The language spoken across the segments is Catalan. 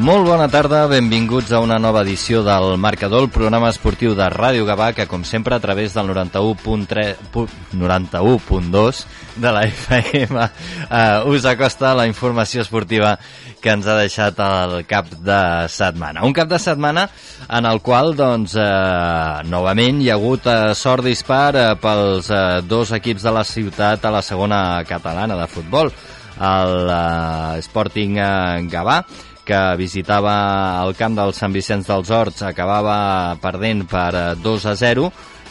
Molt bona tarda, benvinguts a una nova edició del Marcador, el programa esportiu de Ràdio Gavà, que com sempre a través del 91.2 91 de la FM eh, us acosta la informació esportiva que ens ha deixat el cap de setmana. Un cap de setmana en el qual, doncs, eh, novament hi ha hagut eh, sort dispar eh, pels eh, dos equips de la ciutat a la segona catalana de futbol, el eh, Sporting eh, Gavà, que visitava el camp del Sant Vicenç dels Horts acabava perdent per 2 a 0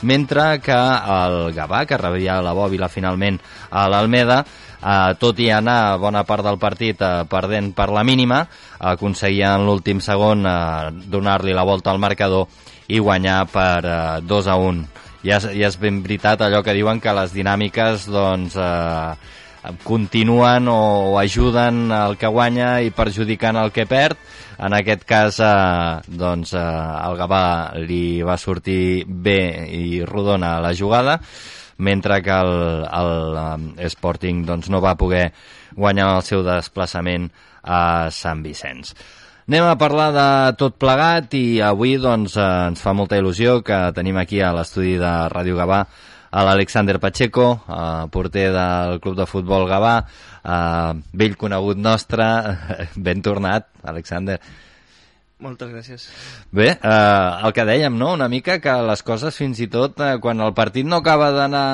mentre que el Gavà, que rebia la bòbila finalment a l'Almeda, eh, tot i anar bona part del partit eh, perdent per la mínima, aconseguia en l'últim segon eh, donar-li la volta al marcador i guanyar per eh, 2 a 1. Ja, ja és ben veritat allò que diuen que les dinàmiques doncs, eh, continuen o ajuden el que guanya i perjudicant el que perd. En aquest cas, eh, doncs, eh, el Gavà li va sortir bé i rodona la jugada, mentre que el, el eh, Sporting doncs, no va poder guanyar el seu desplaçament a Sant Vicenç. Anem a parlar de tot plegat i avui doncs, eh, ens fa molta il·lusió que tenim aquí a l'estudi de Ràdio Gavà a l'Alexander Pacheco, eh, porter del Club de Futbol Gavà, eh, vell conegut nostre, ben tornat, Alexander. Moltes gràcies. Bé, eh, el que dèiem, no?, una mica que les coses fins i tot, eh, quan el partit no acaba d'anar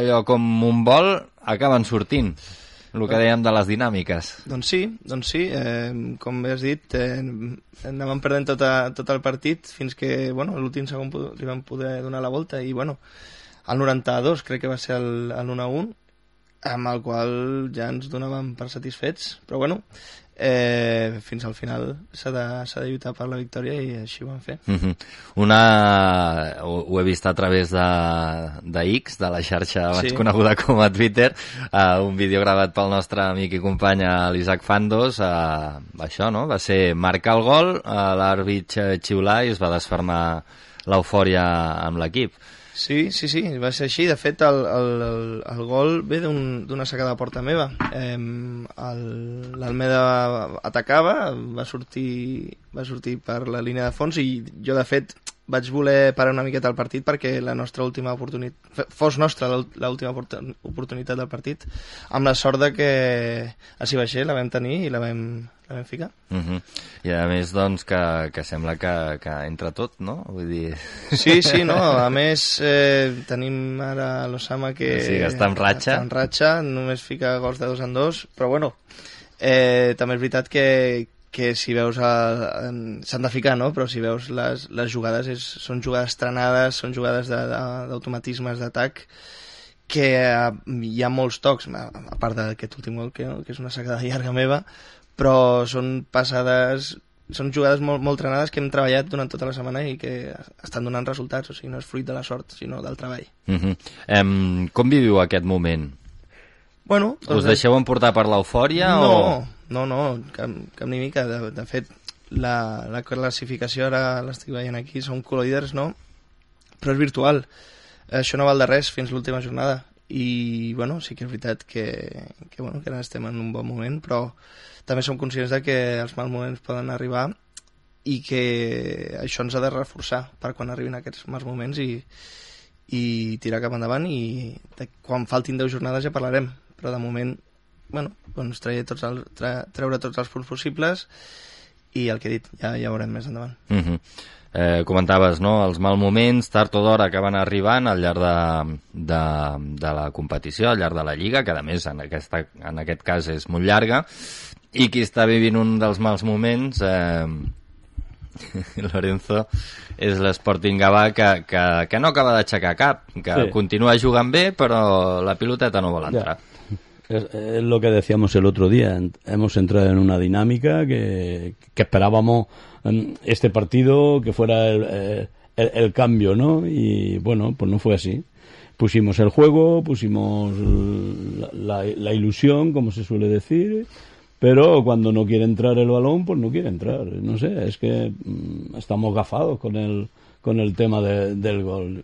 allò com un vol, acaben sortint el que dèiem de les dinàmiques. Doncs sí, doncs sí, eh, com bé has dit, eh, anàvem perdent tot, a, tot el partit fins que, bueno, l'últim segon li vam poder donar la volta i, bueno, el 92 crec que va ser el, el 1-1, amb el qual ja ens donàvem per satisfets, però bueno, eh, fins al final s'ha de, de lluitar per la victòria i així ho vam fer. Mm -hmm. Una, ho, ho he vist a través de, de X, de la xarxa abans sí. coneguda com a Twitter, uh, un vídeo gravat pel nostre amic i company l'Isaac Fandos, uh, això, no? Va ser marcar el gol, uh, l'àrbit xiular i es va desfermar l'eufòria amb l'equip. Sí, sí, sí, va ser així. De fet, el, el, el, gol ve d'una un, sacada de porta meva. Eh, L'Almeda atacava, va sortir, va sortir per la línia de fons i jo, de fet, vaig voler parar una miqueta el partit perquè la nostra última oportunitat fos nostra l'última oportunitat del partit amb la sort de que va ser, la vam tenir i la vam, la vam ficar uh -huh. i a més doncs que, que sembla que, que entra tot, no? Vull dir... Sí, sí, no, a més eh, tenim ara l'Osama que, sí, que està en ratxa està en ratxa, només fica gols de dos en dos però bueno, eh, també és veritat que, que si veus s'han de ficar, no? però si veus les, les jugades és, són jugades trenades, són jugades d'automatismes d'atac que uh, hi ha molts tocs, a, a part d'aquest últim gol que, que és una sacada llarga meva, però són passades són jugades molt, molt trenades que hem treballat durant tota la setmana i que estan donant resultats, o sigui, no és fruit de la sort, sinó del treball. Uh -huh. um, com viviu aquest moment? Bueno, doncs Us deixeu emportar per l'eufòria? No, o... no, no, cap, cap ni mica. De, de fet, la, la classificació ara l'estic veient aquí, són colloiders, no? Però és virtual. Això no val de res fins l'última jornada. I, bueno, sí que és veritat que, que, bueno, que ara estem en un bon moment, però també som conscients de que els mals moments poden arribar i que això ens ha de reforçar per quan arribin aquests mals moments i, i tirar cap endavant i de, quan faltin 10 jornades ja parlarem però de moment bueno, doncs treure tots, els, treure tots els punts possibles i el que he dit, ja, ja veurem més endavant. Uh mhm. -huh. eh, comentaves, no?, els mal moments, tard o d'hora, acaben arribant al llarg de, de, de la competició, al llarg de la Lliga, que a més en, aquesta, en aquest cas és molt llarga, i qui està vivint un dels mals moments, eh, Lorenzo, és l'Sporting Gavà que, que, que no acaba d'aixecar cap, que sí. continua jugant bé, però la piloteta no vol entrar. Ja Es, lo que decíamos el otro día. Hemos entrado en una dinámica que, esperábamos este partido que fuera el, el, cambio, ¿no? Y bueno, pues no fue así. Pusimos el juego, pusimos la, ilusión, como se suele decir, pero cuando no quiere entrar el balón, pues no quiere entrar. No sé, es que mm, estamos gafados con el, con el tema de- del gol.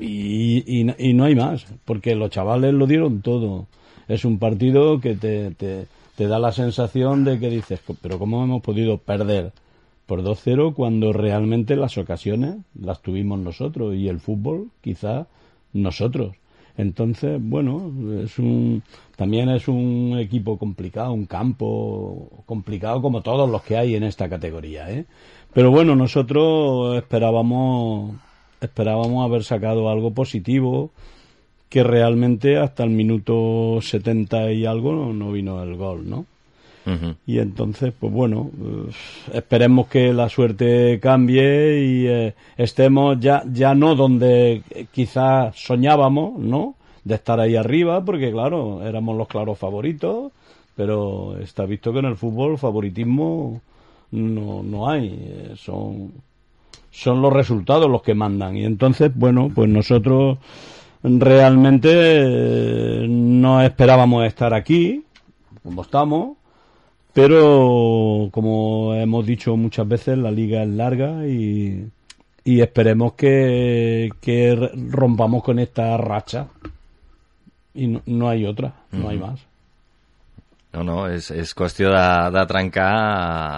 Y, y no hay más, porque los chavales lo dieron todo. Es un partido que te, te, te da la sensación de que dices, pero ¿cómo hemos podido perder por 2-0 cuando realmente las ocasiones las tuvimos nosotros y el fútbol quizá nosotros? Entonces, bueno, es un, también es un equipo complicado, un campo complicado como todos los que hay en esta categoría, ¿eh? Pero bueno, nosotros esperábamos, esperábamos haber sacado algo positivo, que realmente hasta el minuto 70 y algo no, no vino el gol, ¿no? Y entonces, pues bueno, eh, esperemos que la suerte cambie y eh, estemos ya, ya no donde quizás soñábamos, ¿no? De estar ahí arriba, porque claro, éramos los claros favoritos, pero está visto que en el fútbol favoritismo no, no hay, eh, son, son los resultados los que mandan. Y entonces, bueno, pues nosotros realmente eh, no esperábamos estar aquí, como estamos, pero como hemos dicho muchas veces, la liga es larga y, y esperemos que, que rompamos con esta racha. Y no, no hay otra, no hay más. No, no, és, és qüestió de, de trencar,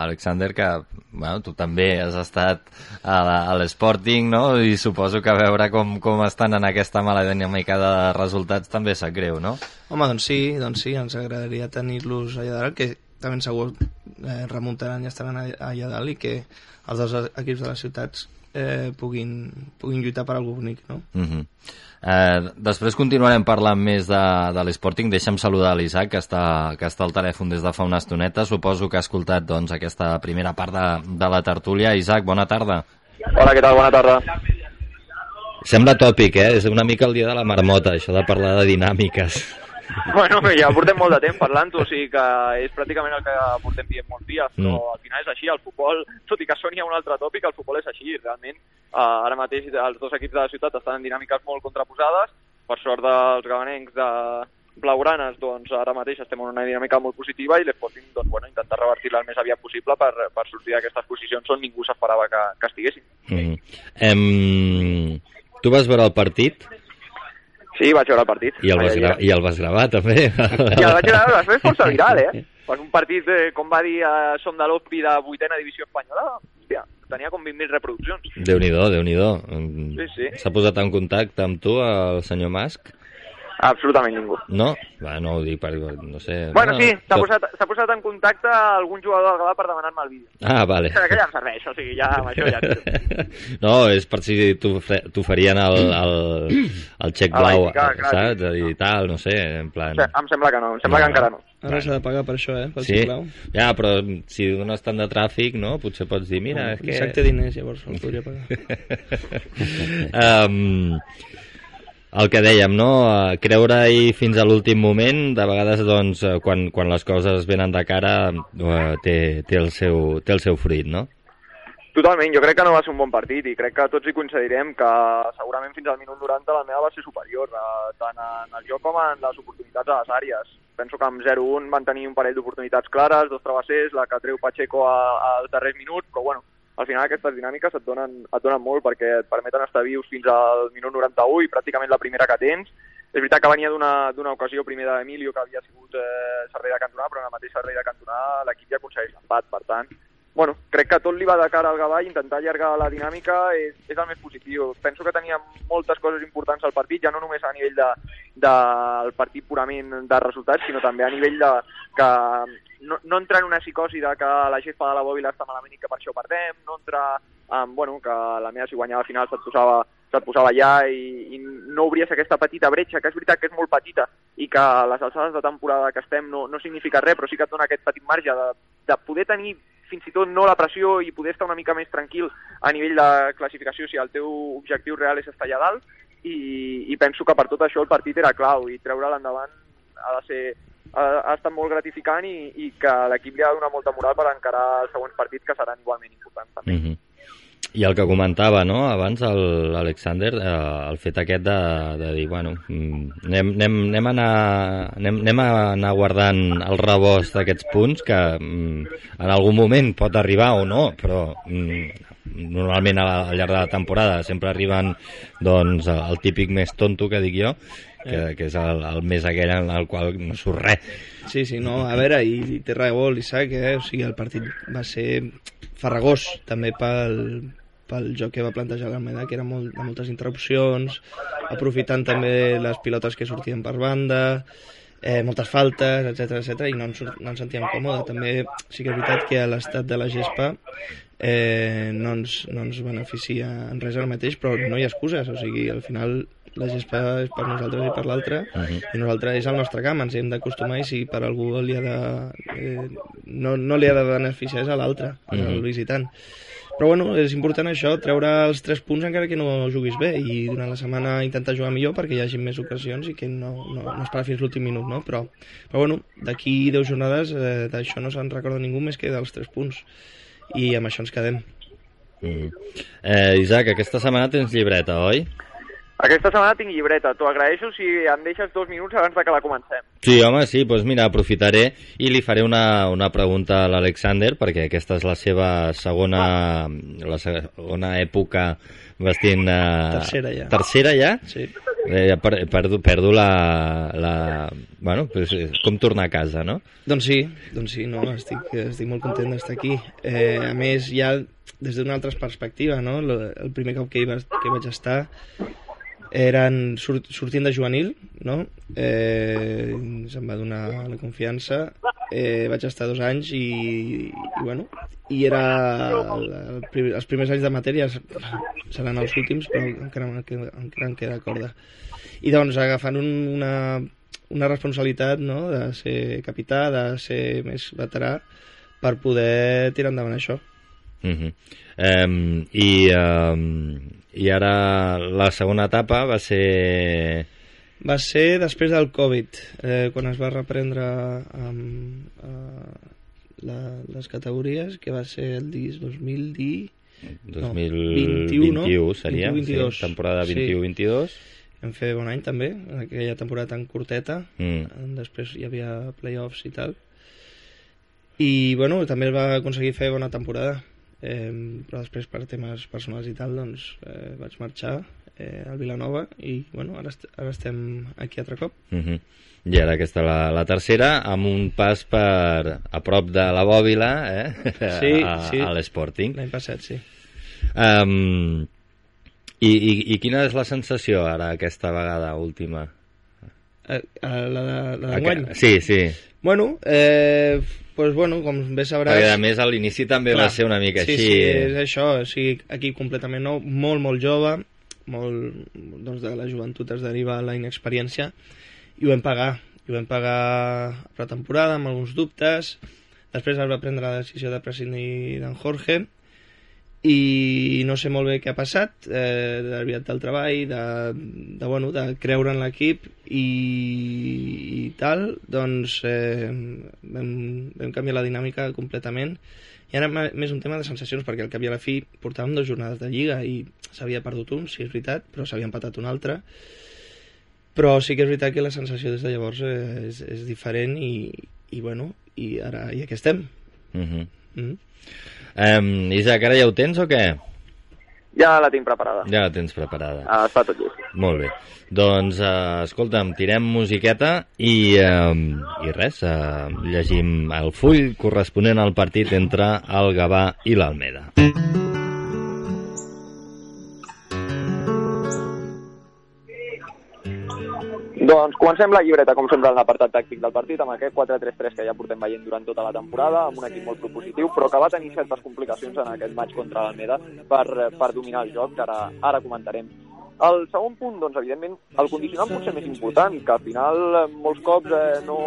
Alexander, que bueno, tu també has estat a l'Sporting, no? I suposo que veure com, com estan en aquesta mala dinàmica de resultats també sap greu, no? Home, doncs sí, doncs sí, ens agradaria tenir-los allà dalt, que també segur eh, remuntaran i estaran allà dalt i que els dos equips de les ciutats eh, puguin, puguin lluitar per algú bonic, no? Uh -huh. eh, després continuarem parlant més de, de l'Sporting. Deixa'm saludar l'Isaac, que, està, que està al telèfon des de fa una estoneta. Suposo que ha escoltat doncs, aquesta primera part de, de la tertúlia. Isaac, bona tarda. Hola, què tal? Bona tarda. Sembla tòpic, eh? És una mica el dia de la marmota, això de parlar de dinàmiques. Bueno, ja portem molt de temps parlant-ho, o sigui que és pràcticament el que portem dient molts dies, però Mm. al final és així, el futbol, tot i que soni a un altre tòpic, el futbol és així, realment. Uh, ara mateix els dos equips de la ciutat estan en dinàmiques molt contraposades, per sort dels gabanencs de blaugranes, doncs ara mateix estem en una dinàmica molt positiva i l'Sporting, doncs bueno, intentar revertir-la el més aviat possible per, per sortir d'aquestes posicions on ningú s'esperava que, que estiguessin. Mm -hmm. em... Tu vas veure el partit Sí, vaig veure el partit. i el vas, gra i el vas gravar, també. I el vaig veure, va ser força viral, eh? Per un partit, eh, com va dir a Som de l'Opri de vuitena divisió espanyola, hòstia, tenia com 20.000 reproduccions. Déu-n'hi-do, déu nhi déu Sí, sí. S'ha posat en contacte amb tu, el senyor Mas? Absolutament ningú. No? Va, no ho dic per... no sé... Bueno, no, sí, s'ha tot- posat, s'ha posat en contacte algun jugador del Gavà per demanar-me el vídeo. Ah, vale. Que ja em serveix, o sigui, ja amb això ja... No, és per si t'oferien el, el, el xec blau, l'Aitica, clar, saps? I tal, no sé, en plan... Sí, em sembla que no, em sembla No. que encara no. Ara s'ha de pagar per això, eh? Pel Sí, xiclau. ja, però si dones tant de tràfic, no? Potser pots dir, mira, és que... Té diners, llavors el podria pagar. um, el que dèiem, no? Eh, Creure-hi fins a l'últim moment, de vegades, doncs, eh, quan, quan les coses venen de cara, eh, té, té, el seu, té el seu fruit, no? Totalment, jo crec que no va ser un bon partit i crec que tots hi coincidirem que segurament fins al minut 90 la meva va ser superior, eh, tant en el joc com en les oportunitats a les àrees. Penso que amb 0-1 van tenir un parell d'oportunitats clares, dos travessers, la que treu Pacheco a- als darrers minuts, però bueno, al final aquestes dinàmiques et donen, et donen molt perquè et permeten estar vius fins al minut 91 i pràcticament la primera que tens. És veritat que venia d'una ocasió primer d'Emilio que havia sigut eh, servei de cantonà, però en el mateix servei de cantonà l'equip ja aconsegueix l'empat, per tant, bueno, crec que tot li va de cara al Gavà i intentar allargar la dinàmica és, és el més positiu. Penso que tenia moltes coses importants al partit, ja no només a nivell de, del partit purament de resultats, sinó també a nivell de que no, no entrar en una psicosi de que la gespa de la bòbila està malament i que per això perdem, no entrar en, bueno, que la meva si guanyava al final se't posava, se't posava allà i, i no obries aquesta petita bretxa, que és veritat que és molt petita i que les alçades de temporada que estem no, no significa res, però sí que et dona aquest petit marge de, de poder tenir fins i tot no la pressió i poder estar una mica més tranquil a nivell de classificació si el teu objectiu real és estar allà dalt. I, i penso que per tot això el partit era clau i treure'l endavant ha de ser ha, ha estat molt gratificant i, i que l'equip li ha de donar molta moral per encarar els següents partits que seran igualment importants també. Mm -hmm. i el que comentava no, abans l'Alexander, eh, el fet aquest de, de dir, bueno, mm, anem, anem, anem, a anar, anem, anem a anar guardant el rebost d'aquests punts que mm, en algun moment pot arribar o no, però mm, normalment al llarg de la temporada sempre arriben doncs, el típic més tonto que dic jo, que, que és el, el més aquell en el qual no surt res. Sí, sí, no, a veure, i, i té raó l'Isaac, eh? o sigui, el partit va ser farragós també pel, pel joc que va plantejar l'Almeda, que era molt, de moltes interrupcions, aprofitant també les pilotes que sortien per banda, eh, moltes faltes, etc etc i no ens, no ens sentíem còmode. També sí que és veritat que l'estat de la gespa eh, no, ens, no ens beneficia en res ara mateix, però no hi ha excuses, o sigui, al final la gespa és per nosaltres i per l'altre, uh -huh. i nosaltres és el nostre camp, ens hi hem d'acostumar i si per algú li ha de, eh, no, no li ha de beneficiar és a l'altre, uh -huh. el visitant. Però bueno, és important això, treure els tres punts encara que no juguis bé i durant la setmana intentar jugar millor perquè hi hagi més ocasions i que no, no, no esperar fins l'últim minut, no? Però, però bueno, d'aquí 10 jornades eh, d'això no se'n recorda ningú més que dels tres punts i amb això ens quedem. Mm. Eh, Isaac, aquesta setmana tens llibreta, oi? Aquesta setmana tinc llibreta, t'ho agraeixo si em deixes dos minuts abans de que la comencem. Sí, home, sí, doncs mira, aprofitaré i li faré una, una pregunta a l'Alexander, perquè aquesta és la seva segona, la segona època vestint... Eh, Tercera ja. Tercera ja? Sí. Eh, per, perdo, perdo la... la bueno, pues, eh, com tornar a casa, no? Doncs sí, doncs sí, no, estic, estic molt content d'estar aquí. Eh, a més, ja des d'una altra perspectiva, no? El primer cop que hi, va, que hi vaig estar eren sort, sortint de juvenil, no? Eh, se'm va donar la confiança. Eh, vaig estar dos anys i, i bueno, i era el, el, els primers anys de matèria seran els últims, però encara, encara em queda corda. I doncs agafant un, una, una responsabilitat no? de ser capità, de ser més veterà, per poder tirar endavant això. Uh -huh. um, i, um, I ara la segona etapa va ser... Va ser després del Covid, eh, quan es va reprendre amb, eh, la, les categories, que va ser el dis 2010... 2021 no? seria, 21-22. sí, temporada Sí. 21-22. Vam fer bon any també, en aquella temporada tan curteta. Mm. Després hi havia playoffs i tal. I bueno, també es va aconseguir fer bona temporada. Eh, però després per temes personals i tal doncs eh, vaig marxar eh, al Vilanova i bueno, ara, est ara estem aquí altre cop. Uh -huh. I ara aquesta la, la tercera, amb un pas per a prop de la Bòbila, eh? Sí, a, sí. a l'Sporting. L'any passat, sí. Um, i, i, I quina és la sensació ara, aquesta vegada última? Eh, eh, la, de- la d'enguany? Sí, sí. Bueno, eh, pues bueno, com bé sabràs... Perquè a més a l'inici també va ser una mica sí, així. Sí, és això, o sigui, equip completament nou, molt, molt jove, molt, doncs de la joventut es deriva la inexperiència, i ho vam pagar, i ho vam pagar a pretemporada amb alguns dubtes, després es va prendre la decisió de prescindir d'en Jorge, i no sé molt bé què ha passat, eh, de l'aviat del treball, de, de, bueno, de creure en l'equip i, i tal, doncs eh, vam, vam canviar la dinàmica completament i ara més un tema de sensacions, perquè al cap i a la fi portàvem dues jornades de Lliga i s'havia perdut un, sí és veritat, però s'havia empatat un altre. Però sí que és veritat que la sensació des de llavors eh, és, és diferent i, i bueno, i ara i aquí estem. Uh -huh. Mm. Um, Isaac, ara ja ho tens o què? Ja la tinc preparada. Ja la tens preparada. Ah, està tot llest. Molt bé. Doncs, uh, escolta'm, tirem musiqueta i, uh, i res, uh, llegim el full corresponent al partit entre el Gavà i l'Almeda. Doncs comencem la llibreta, com sempre, en l'apartat tàctic del partit, amb aquest 4-3-3 que ja portem veient durant tota la temporada, amb un equip molt propositiu, però que va tenir certes complicacions en aquest match contra l'Almeda per, per dominar el joc, que ara, ara comentarem. El segon punt, doncs, evidentment, el condicionant potser més important, que al final eh, molts cops eh, no,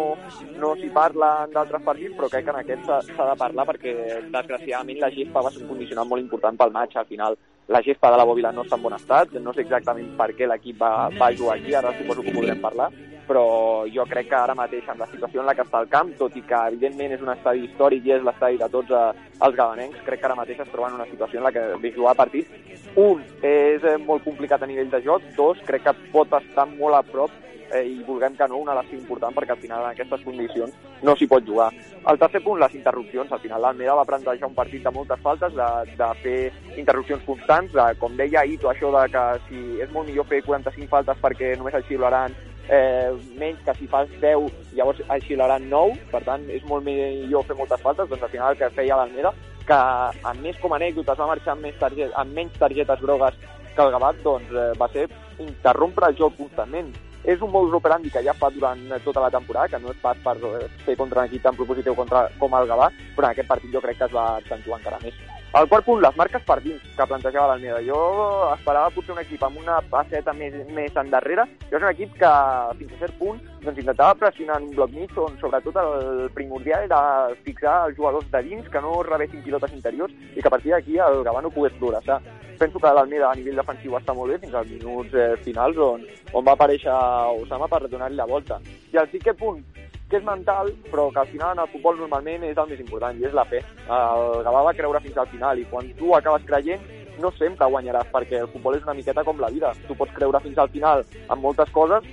no s'hi parla en d'altres partits, però crec que en aquest s'ha de parlar perquè, desgraciadament, la gespa va ser un condicionant molt important pel match. Al final, la gespa de la Bòbila no està en bon estat, no sé exactament per què l'equip va, va jugar aquí, ara suposo que ho podrem parlar, però jo crec que ara mateix, amb la situació en la que està el camp, tot i que evidentment és un estadi històric i és l'estadi de tots eh, els gabanencs, crec que ara mateix es troba en una situació en la que ve jugar partits. Un, és eh, molt complicat a nivell de joc. Dos, crec que pot estar molt a prop eh, i vulguem que no, una lesió important perquè al final en aquestes condicions no s'hi pot jugar. El tercer punt, les interrupcions. Al final l'Almeda va plantejar un partit de moltes faltes, de, de fer interrupcions constants, de, com deia Ito, això de que si és molt millor fer 45 faltes perquè només el xiularan eh, menys que si fas 10 llavors el xiularan 9, per tant és molt millor fer moltes faltes, doncs al final el que feia l'Almeda que amb més com a anècdotes va marxar amb, més target, amb menys targetes grogues que el Gavat, doncs eh, va ser interrompre el joc constantment. És un modus operandi que ja fa durant tota la temporada, que no és pas per eh, fer contra un equip tan propositiu contra, com el Gavà, però en aquest partit jo crec que es va accentuar encara més. El quart punt, les marques per dins que plantejava l'Almeda. Jo esperava potser un equip amb una passeta més, més endarrere. Jo és un equip que fins a cert punt doncs, intentava pressionar en un bloc mig on sobretot el primordial era fixar els jugadors de dins que no rebessin pilotes interiors i que a partir d'aquí el Gavà no pogués progressar penso que l'Almeda a nivell defensiu està molt bé fins als minuts eh, finals on, on va aparèixer Osama per donar-li la volta. I el cinquè punt, que és mental, però que al final en el futbol normalment és el més important, i és la fe. El Gavà va creure fins al final, i quan tu acabes creient, no sempre guanyaràs, perquè el futbol és una miqueta com la vida. Tu pots creure fins al final en moltes coses,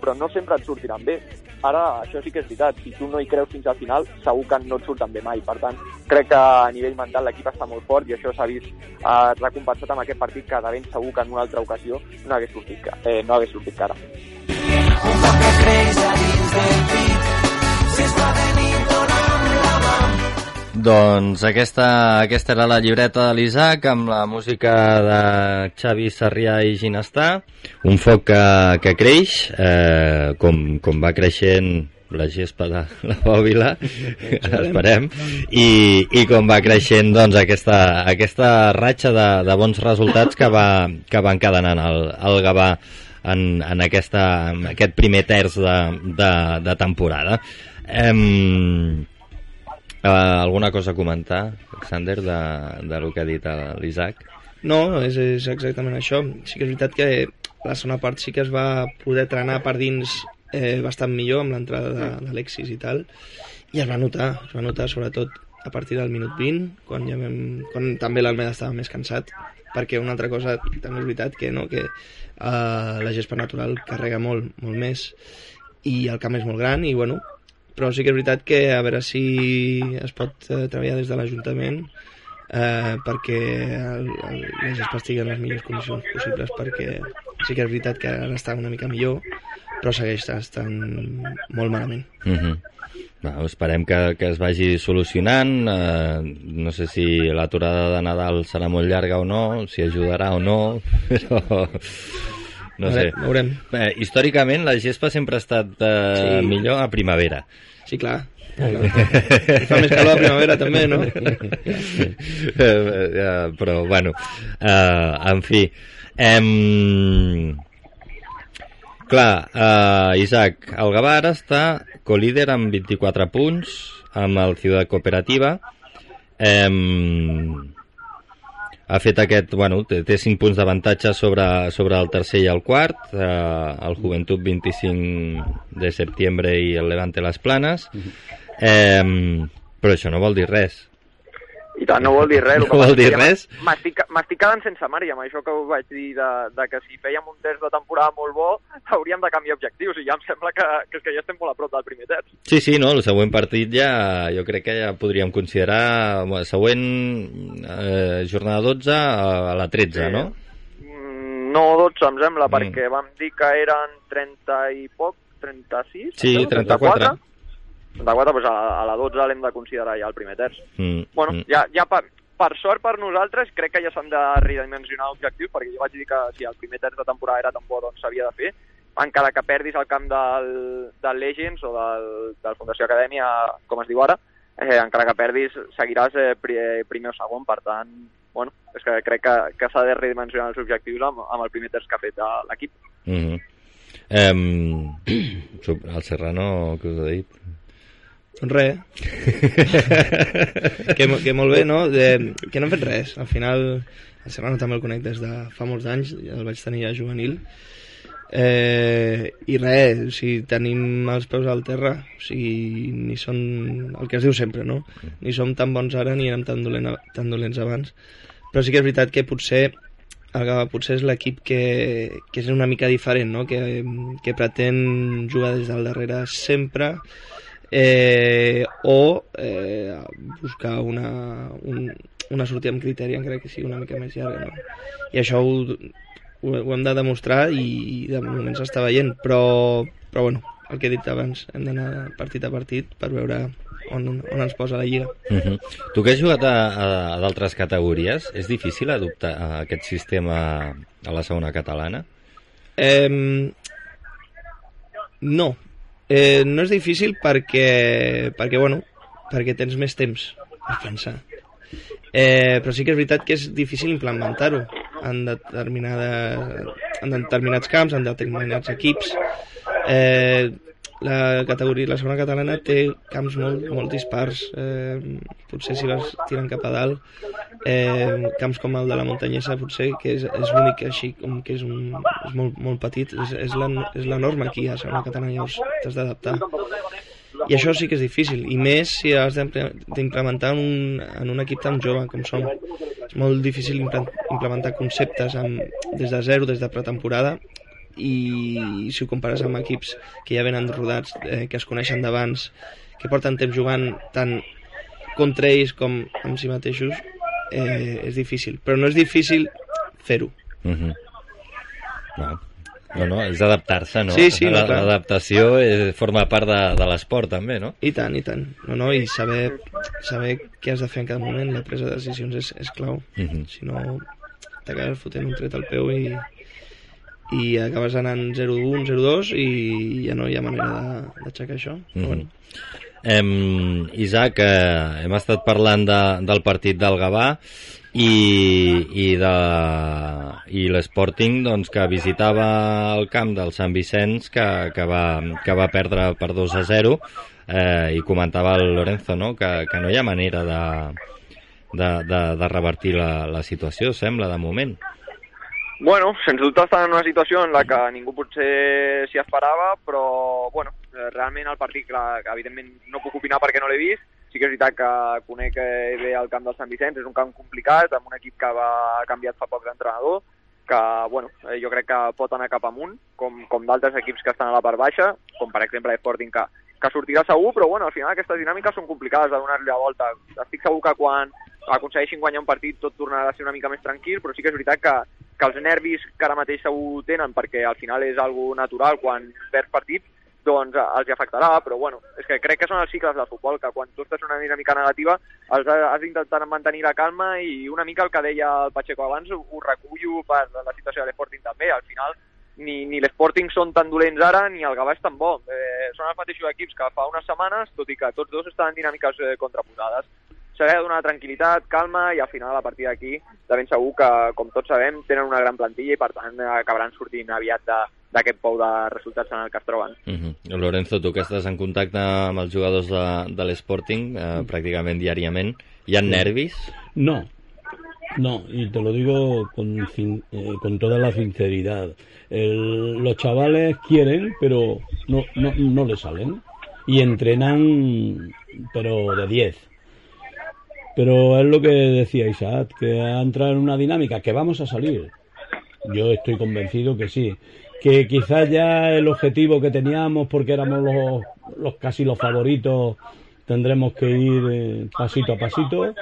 però no sempre et sortiran bé. Ara, això sí que és veritat, si tu no hi creus fins al final, segur que no et surten bé mai. Per tant, crec que a nivell mental l'equip està molt fort i això s'ha vist eh, recompensat amb aquest partit que de ben segur que en una altra ocasió no hagués sortit, eh, no hagués sortit cara. Un foc que creix Doncs aquesta, aquesta era la llibreta de l'Isaac amb la música de Xavi Sarrià i Ginestà. Un foc que, que creix, eh, com, com va creixent la gespa de la bòbila, esperem, i, i com va creixent doncs, aquesta, aquesta ratxa de, de bons resultats que va, que va encadenant el, el Gavà en, en, aquesta, en aquest primer terç de, de, de temporada. Em, Uh, alguna cosa a comentar, Alexander, de, de lo que ha dit l'Isaac? No, és, és exactament això. Sí que és veritat que la segona part sí que es va poder trenar per dins eh, bastant millor amb l'entrada de- d'Alexis i tal, i es va notar, es va notar sobretot a partir del minut 20, quan, ja vam, quan també l'Almeda estava més cansat, perquè una altra cosa també és veritat que, no, que eh, la gespa natural carrega molt, molt més, i el camp és molt gran, i bueno, però sí que és veritat que a veure si es pot eh, treballar des de l'Ajuntament eh, perquè el, el, la gespa estigui en les millors condicions possibles perquè sí que és veritat que ara està una mica millor però segueix estant molt malament Uh -huh. no, esperem que, que es vagi solucionant. Eh, no sé si l'aturada de Nadal serà molt llarga o no, si ajudarà o no, però... No sé. Veurem. Eh, històricament la gespa sempre ha estat eh, Sí. millor a primavera. sí, clar, fa més calor a primavera també, no? eh, eh, però bueno eh, en fi em... clar eh, Isaac el Gavà ara està colíder amb 24 punts amb el Ciutat Cooperativa em... ha fet aquest, bueno, té, té 5 punts d'avantatge sobre, sobre el tercer i el quart, eh, el Juventut 25 de setembre i el Levante les Planes, eh, però això no vol dir res. I tant, no vol dir res. el No vol dir res? M'estic quedant sense mare, i amb això que us vaig dir de, de que si fèiem un terç de temporada molt bo, hauríem de canviar objectius, i ja em sembla que, que, és que ja estem molt a prop del primer terç. Sí, sí, no, el següent partit ja, jo crec que ja podríem considerar, bueno, següent eh, jornada 12 a, la 13, Sí. no? Mm, No 12, em sembla, Mm. perquè vam dir que eren 30 i poc, 36? Sí, em sembla, 34. 34, doncs a, a la 12 l'hem de considerar ja el primer terç. Mm, Bueno, mm. ja, ja per, per sort per nosaltres, crec que ja s'han de redimensionar objectius, perquè jo vaig dir que si el primer terç de temporada era tan bo, doncs s'havia de fer, encara que perdis el camp del, del Legends o del, del Fundació Acadèmia, com es diu ara, eh, encara que perdis seguiràs eh, pri, primer o segon, per tant, bueno, és que crec que, que s'ha de redimensionar els objectius amb, amb el primer terç que ha fet eh, l'equip. Mm -hmm. Sup- el Serrano, què us ha dit? Res que, que molt bé, no? De, que no hem fet res al final el Serrano també el conec des de fa molts anys ja el vaig tenir ja juvenil Eh, I res, o sigui, tenim els peus al terra, o sigui, ni són el que es diu sempre, no? Ni som tan bons ara ni érem tan, dolent, tan dolents abans. Però sí que és veritat que potser el Gava potser és l'equip que, que és una mica diferent, no? que, que pretén jugar des del darrere sempre eh, o eh, buscar una, un, una sortida amb criteri encara que sigui una mica més llarga. No? I això ho, ho, ho hem de demostrar i, i de moment s'està veient, però, però bueno, el que he dit abans, hem d'anar partit a partit per veure on, on ens posa la lliga. Uh -huh. Tu que has jugat a, a, a d'altres categories, és difícil adoptar eh, aquest sistema a la segona catalana? Eh, no. Eh, no és difícil perquè, perquè, bueno, perquè tens més temps per pensar. Eh, però sí que és veritat que és difícil implementar-ho en, determinada, en determinats camps, en determinats equips. Eh, la categoria, la segona catalana té camps molt, molt dispars. Eh, potser si vas tirant cap a dalt eh, camps com el de la muntanyesa potser que és, és l'únic així com que és, un, és molt, molt petit és, és, la, és la norma aquí a segona catalana llavors t'has d'adaptar. I això sí que és difícil i més si has d'imple- d'implementar en, un, en un equip tan jove com som. És molt difícil imple- implementar conceptes amb, des de zero, des de pretemporada i si ho compares amb equips que ja venen rodats, eh, que es coneixen d'abans, que porten temps jugant tant contra ells com amb si mateixos, eh, és difícil. Però no és difícil fer-ho. Uh -huh. no. no, no, és adaptar-se, no? Sí, sí, no. L'adaptació eh, forma part de, de l'esport, també, no? I tant, i tant. No, no, i saber, saber què has de fer en cada moment, la presa de decisions és, és clau. Uh -huh. Si no, t'acabes fotent un tret al peu i, i acabes anant 0-1, 0-2 i ja no hi ha manera de- d'aixecar això. Però, Mhm. bueno, Em, Isaac, eh, hem estat parlant de, del partit del Gavà i, i, de, i l'Sporting doncs, que visitava el camp del Sant Vicenç que, que, va, que va perdre per 2 a 0 eh, i comentava el Lorenzo no? que, que no hi ha manera de, de, de, de revertir la, la situació, sembla, de moment. Bueno, sens dubte estan en una situació en la que ningú potser s'hi esperava, però bueno, eh, realment el partit, clar, evidentment no puc opinar perquè no l'he vist, sí que és veritat que conec eh, bé el camp del Sant Vicenç, és un camp complicat, amb un equip que va ha canviat fa poc d'entrenador, que bueno, eh, jo crec que pot anar cap amunt, com, com d'altres equips que estan a la part baixa, com per exemple l'Sporting que, que sortirà segur, però bueno, al final aquestes dinàmiques són complicades de donar-li la volta. Estic segur que quan aconsegueixin guanyar un partit tot tornarà a ser una mica més tranquil, però sí que és veritat que, que els nervis que ara mateix segur tenen, perquè al final és algo natural quan perds partits, doncs eh, els hi afectarà, però bueno, és que crec que són els cicles del futbol, que quan tu estàs una dinàmica negativa has, has d'intentar mantenir la calma i una mica el que deia el Pacheco abans ho, ho recullo per la situació de l'Sporting també, al final ni, ni l'Sporting són tan dolents ara ni el Gavà és tan bo. Eh, són els mateixos equips que fa unes setmanes, tot i que tots dos estan en dinàmiques eh, contraposades. S'ha de donar tranquil·litat, calma i al final a partir d'aquí de ben segur que, com tots sabem, tenen una gran plantilla i per tant acabaran sortint aviat de- d'aquest pou de resultats en el que es troben. Uh -huh. Lorenzo, tu que estàs en contacte amb els jugadors de, de l'Sporting eh, pràcticament diàriament, hi ha nervis? No, no, y te lo digo con, sin- eh, con toda la sinceridad. El- los chavales quieren, pero no, no, no le salen. Y entrenan, pero de 10. Pero es lo que decía Isaac, que ha entrado en una dinámica, que vamos a salir. Yo estoy convencido que sí. Que quizás ya el objetivo que teníamos, porque éramos los, los casi los favoritos, tendremos que ir eh, pasito a pasito.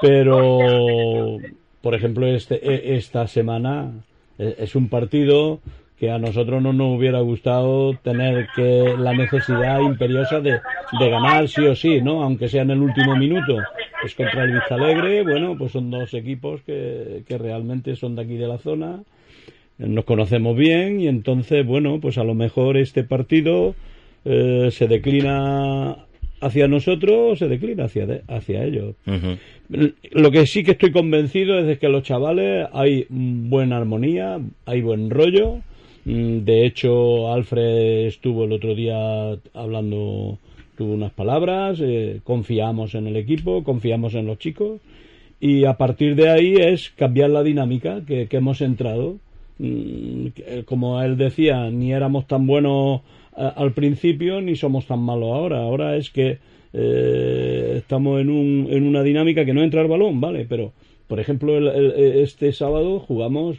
Pero, por ejemplo, este, e- esta semana eh, es un partido que a nosotros no nos hubiera gustado tener que la necesidad imperiosa de, de ganar sí o sí, ¿no? Aunque sea en el último minuto. Es contra el Vista Alegre, bueno, pues son dos equipos que, que realmente son de aquí de la zona, nos conocemos bien y entonces, bueno, pues a lo mejor este partido eh, se declina hacia nosotros o se declina hacia, de- hacia ellos. Uh Lo que sí que estoy convencido es de que los chavales hay buena armonía, hay buen rollo. Mm, De hecho, Alfred estuvo el otro día hablando, tuvo unas palabras, eh, confiamos en el equipo, confiamos en los chicos y a partir de ahí es cambiar la dinámica que, hemos entrado mm, que, como él decía, ni éramos tan buenos eh, al principio ni somos tan malos ahora. Ahora es que eh, estamos en, un, en una dinámica que no entra el balón, ¿vale? Pero, por ejemplo, el- el- este sábado jugamos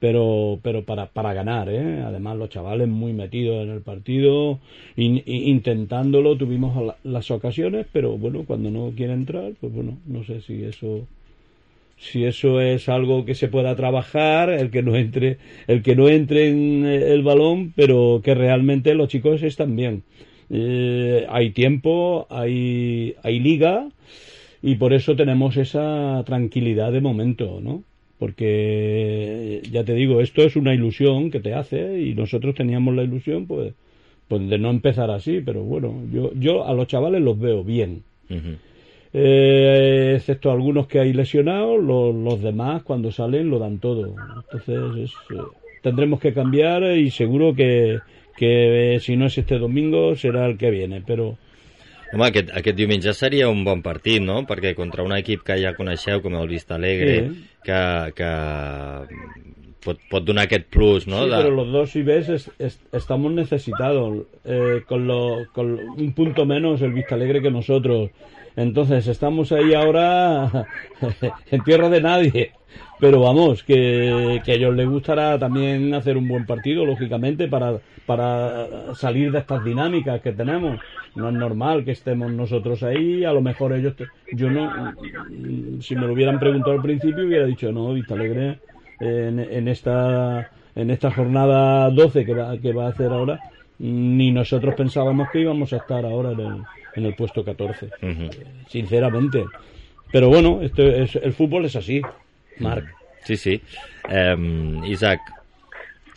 pero pero para, para ganar, ¿eh? Además los chavales muy metidos en el partido, intentándolo, tuvimos la- las ocasiones, pero bueno, cuando no quiere entrar, pues bueno, no sé si eso si eso es algo que se pueda trabajar, el que no entre, el que no entre en eh, el balón, pero que realmente los chicos están bien. Eh, hay tiempo, hay, hay liga y por eso tenemos esa tranquilidad de momento, ¿no? Porque ya te digo, esto es una ilusión que te hace y nosotros teníamos la ilusión, pues, pues de no empezar así, pero bueno, yo, yo a los chavales los veo bien. Eh, excepto algunos que hay lesionados, lo- los demás cuando salen lo dan todo. Entonces es, eh, tendremos que cambiar y seguro que, que eh, si no es este domingo será el que viene, pero Home, aquest, aquest diumenge seria un bon partit, no? Perquè contra un equip que ja coneixeu, com el Vista Alegre, Sí. que, que pot, pot donar aquest plus, no? Sí, de... pero los dos, si ves, es- es- estamos necesitados. eh, con, lo, con un punto menos el Vista Alegre que nosotros. Entonces, estamos ahí ahora en tierra de nadie. Pero vamos, que, a ellos les gustará también hacer un buen partido, lógicamente, para, para salir de estas dinámicas que tenemos. No es normal que estemos nosotros ahí, a lo mejor ellos... te- yo no... Si me lo hubieran preguntado al principio, hubiera dicho, no, Vista Alegre en, en esta en esta jornada 12 que va, que va a hacer ahora ni nosotros pensábamos que íbamos a estar ahora en el, en el puesto 14 Ujú. sinceramente pero bueno esto es, el fútbol es así Marc Sí, sí. Um, Isaac,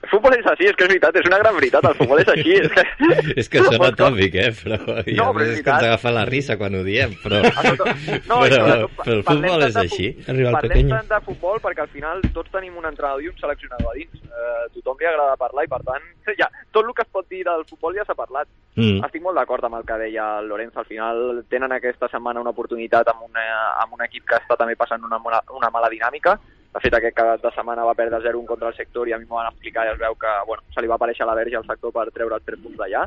El futbol és així, és que és veritat, és una gran veritat, el futbol és així. És que, és que sona tòpic, eh? Però, i No, però més és és que ens agafa la risa quan ho diem, però, No, però, sobretot, però el futbol és així. Parlem pequeño. tant de futbol perquè al final tots tenim un entrenador i un seleccionador a dins. Eh, tothom li agrada parlar i per tant, ja, tot el que es pot dir del futbol ja s'ha parlat. Mm. Estic molt d'acord amb el que deia el Lorenzo. Al final tenen aquesta setmana una oportunitat amb, una, amb un equip que està també passant una, mala- una mala dinàmica. De fet, aquest cap de setmana va perdre 0-1 contra el sector i a mi m'ho van explicar i es veu que bueno, se li va aparèixer la verge al sector per treure els 3 punts d'allà.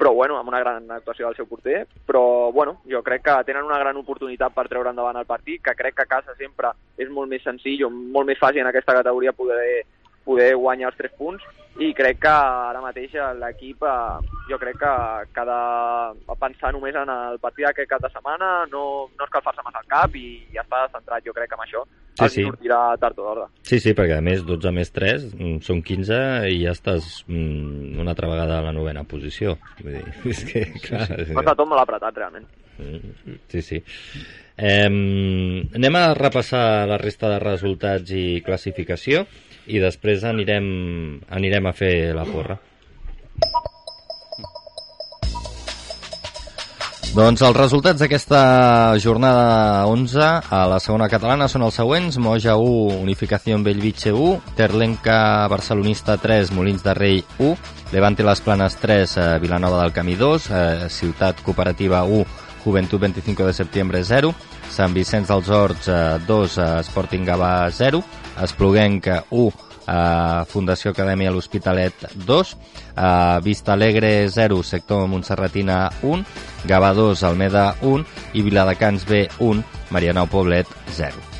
Però bueno, amb una gran actuació del seu porter, però bueno, jo crec que tenen una gran oportunitat per treure endavant el partit, que crec que a casa sempre és molt més senzill o molt més fàcil en aquesta categoria poder, poder guanyar els 3 punts i crec que ara mateix l'equip eh, jo crec que, que ha de pensar només en el partit d'aquest cap de setmana, no, no escalfar-se massa el cap i ja està centrat jo crec que amb això Sí, els sí. sortirà tard o d'hora. Sí, sí, perquè a més 12 més 3 mm, són 15 i ja estàs mm, una altra vegada a la novena posició. Vull dir, és que, clar... és No està tot molt apretat realment. Sí, sí. Eh, anem a repassar la resta de resultats i classificació i després anirem, anirem a fer la porra. Doncs els resultats d'aquesta jornada 11 a la segona catalana són els següents. Moja 1, Unificació Bellvitge 1, Terlenca Barcelonista 3, Molins de Rei 1, Levante Les Planes 3, eh, Vilanova del Camí 2, eh, Ciutat Cooperativa 1, Juventud 25 de septiembre 0, Sant Vicenç dels Horts eh, 2, eh, Sporting Gavà 0, Espluguenc 1, eh, Fundació Acadèmia L'Hospitalet 2, eh, Vista Alegre 0, Sector Montserratina 1, Gavà 2, Almeda 1 i Viladecans B 1, Marianao Poblet 0.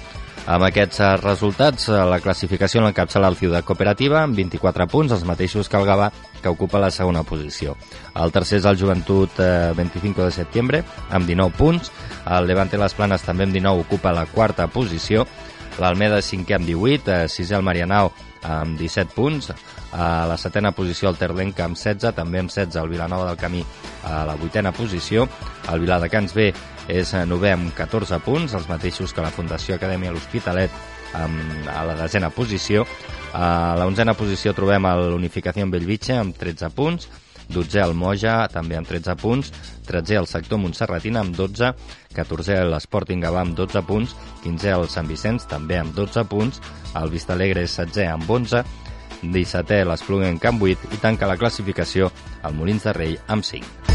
Amb aquests eh, resultats, eh, la classificació l'encapçala el Ciutat Cooperativa amb 24 punts, els mateixos que el Gavà, que ocupa la segona posició. El tercer és el Joventut eh, 25 de setembre, amb 19 punts. El Levante Les Planes també amb 19 ocupa la quarta posició. L'Almeda cinquè amb 18, eh, sisè el Marianao amb 17 punts, a la setena posició el Terlenca amb 16, també amb 16 el Vilanova del Camí a la vuitena posició, el Viladecans B és eh, novè amb 14 punts, els mateixos que la Fundació Acadèmia L'Hospitalet amb, a la desena posició. A la onzena posició trobem l'Unificació amb Bellvitge amb 13 punts, 12è el Moja, també amb 13 punts, 13è el sector Montserratina amb 12, 14è l'Sporting Gavà amb 12 punts, 15è el Sant Vicenç també amb 12 punts, el Vista Alegre és 16è amb 11, 17è l'Espluguenc amb 8 i tanca la classificació el Molins de Rei amb 5.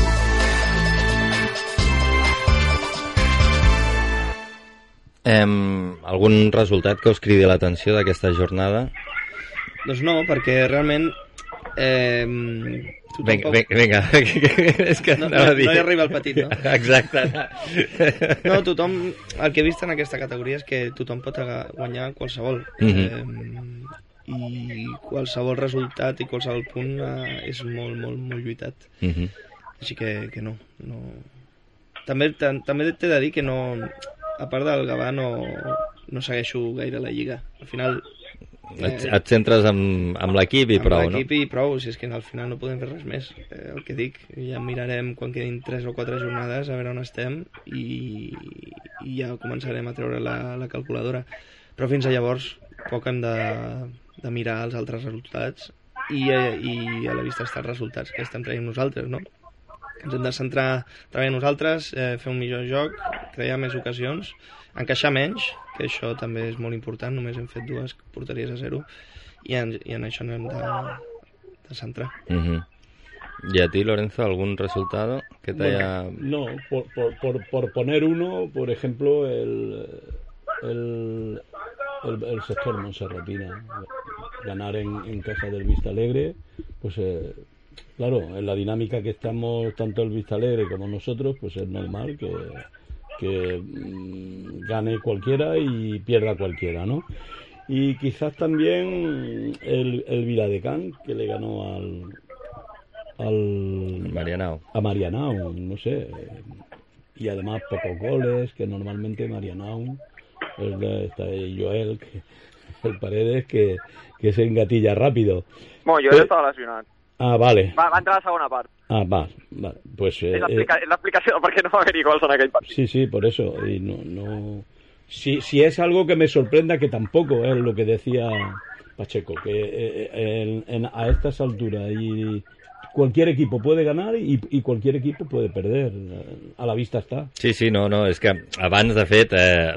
Em, algun resultat que us cridi l'atenció d'aquesta jornada? Doncs no, perquè realment... Eh, Vinga, tampoc- vinga, és que No, no, no hi arriba el petit, no? Exacte. No, tothom... El que he vist en aquesta categoria és que tothom pot guanyar qualsevol. Mhm. eh, I qualsevol resultat i qualsevol punt eh, és molt, molt, molt lluitat. Mhm. Així que, que no, no... També, tam- també t'he de dir que no... A part del Gavà no, no segueixo gaire la Lliga. Al final... Et, et centres amb, amb l'equip i amb prou, no? l'equip i prou, si és que al final no podem fer res més. Eh, el que dic, ja mirarem quan quedin 3 o 4 jornades a veure on estem i, i ja començarem a treure la, la calculadora. Però fins a llavors poc hem de, de mirar els altres resultats i, eh, i a la vista estan els resultats que estem traient nosaltres, no? Ens hem de centrar treballar nosaltres, eh, fer un millor joc, crear més ocasions, encaixar menys, que això també és molt important, només hem fet dues porteries a zero, i en, i en això hem de, de centrar. ¿Y a ti, Lorenzo, algún resultado que te haya... No, por, por, por, por poner uno, por ejemplo, el, el, el, el sector Monserratina. Ganar en, en casa del Vista Alegre, pues eh, claro, en la dinámica que estamos tanto el Vista Alegre como nosotros, pues es normal que, que mm, gane cualquiera y pierda cualquiera, ¿no? Y quizás también el, el Viladecán, que le ganó al, al Marianao. a Marianao, no sé. Y además pocos goles, que normalmente Marianao está ahí Joel, que, el Paredes, que, que se engatilla rápido. Bueno, jo ja estava lesionat. Ah, vale. Va, va entrar a la segona part. Ah, va, va. Pues eh, És l'explica- és l'explicació de per què no va haver-hi gols en aquell partit. Sí, sí, por eso. Y no, no... Si, si es algo que me sorprenda, que tampoco es lo que decía Pacheco, que eh, en- en- a estas alturas y cualquier equipo puede ganar y, y cualquier equipo puede perder. A la vista está. Sí, sí, no, no, és que abans, de fet, eh,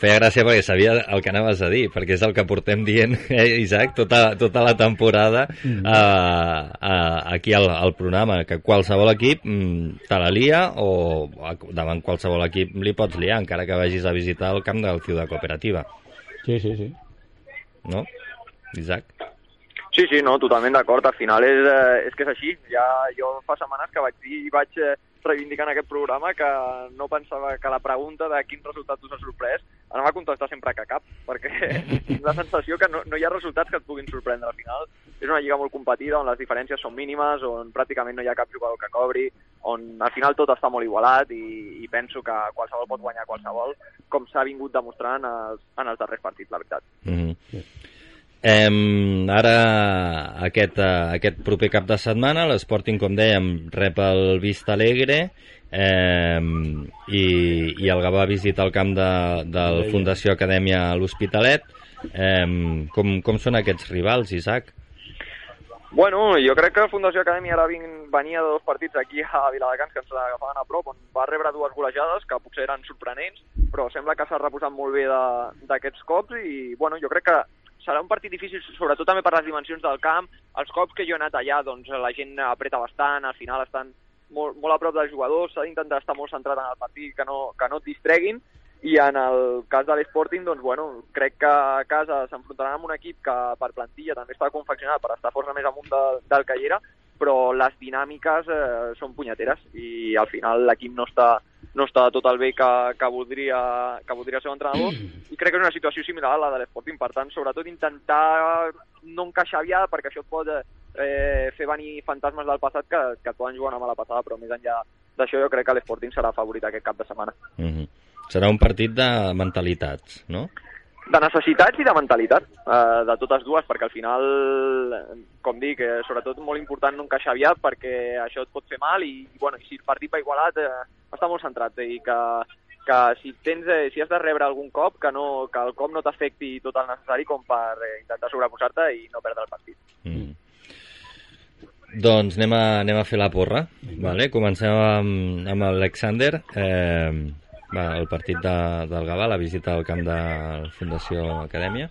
feia gràcia perquè sabia el que anaves a dir, perquè és el que portem dient, eh, Isaac, tota, tota la temporada Mm. eh, eh, aquí al, al programa, que qualsevol equip mm, te la lia o davant qualsevol equip li pots liar, encara que vagis a visitar el camp del Ciutat Cooperativa, Sí, sí, sí. no? Isaac? Sí, sí, no, totalment d'acord. Al final és, eh, és que és així. Ja, jo fa setmanes que vaig dir i vaig eh, reivindicar en aquest programa que no pensava que la pregunta de quin resultat us ha sorprès anava a contestar sempre que cap, perquè tinc la sensació que no, no hi ha resultats que et puguin sorprendre. Al final és una lliga molt competida on les diferències són mínimes, on pràcticament no hi ha cap jugador que cobri, on al final tot està molt igualat i, i penso que qualsevol pot guanyar qualsevol, com s'ha vingut demostrant en els, en els darrers partits, la veritat. Mm -hmm. Em, ara, aquest, eh, aquest proper cap de setmana, l'Sporting, com dèiem, rep el Vista Alegre em, i, i el Gavà visita el camp de, del. Fundació Acadèmia a l'Hospitalet. Em, com, com són aquests rivals, Isaac? Bueno, jo crec que Fundació Acadèmia ara vin, venia de dos partits aquí a Viladecans que ens agafaven a prop, on va rebre dues golejades que potser eren sorprenents, però sembla que s'ha reposat molt bé de- d'aquests cops i bueno, jo crec que serà un partit difícil, sobretot també per les dimensions del camp. Els cops que jo he anat allà, doncs la gent apreta bastant, al final estan molt, molt a prop dels jugadors, s'ha d'intentar estar molt centrat en el partit, que no, que no et distreguin, i en el cas de l'Sporting, doncs, bueno, crec que a casa s'enfrontaran amb un equip que per plantilla també està confeccionat per estar força més amunt de, del que hi era, però les dinàmiques eh, són punyeteres i al final l'equip no està, no està tot el bé que, que, voldria, que voldria ser entrenador i crec que és una situació similar a la de l'Sporting, per tant, sobretot intentar no encaixar aviat perquè això et pot eh, fer venir fantasmes del passat que, que et poden jugar una mala passada, però més enllà d'això jo crec que l'Sporting serà favorit aquest cap de setmana. Mm -hmm. Serà un partit de mentalitats, no? De necessitats i de mentalitat, eh, de totes dues, perquè al final, com dic, eh, sobretot molt important no encaixar aviat perquè això et pot fer mal i, bueno, i si el partit va igualat, eh, està molt centrat eh, i que, que si tens, eh, si has de rebre algun cop, que, no, que el cop no t'afecti tot el necessari com per eh, intentar sobreposar-te i no perdre el partit. Mm. Doncs anem a, anem a fer la porra. Vale? Comencem amb, amb l'Alexander. Eh, el partit de, del Gavà, la visita al camp de Fundació Acadèmia.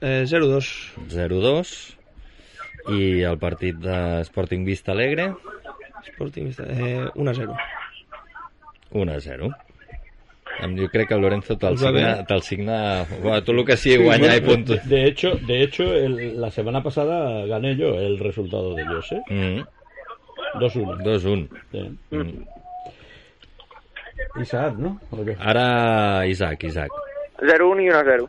Eh, 0-2. 0-2. I el partit de Sporting Vista Alegre, Sporting, eh, 1-0. 1-0. Em- Jo crec que el Lorenzo te'l signa, te'l signa... Bueno, tu el que sigui guanyar i Bueno, punt... de, de hecho, de hecho el- la semana pasada gané yo el resultado de ellos, ¿eh? Mm, 2-1. 2-1. Sí. Mm. Isaac, ¿no? ¿O qué? Ara Isaac, Isaac. 0-1 i 1-0.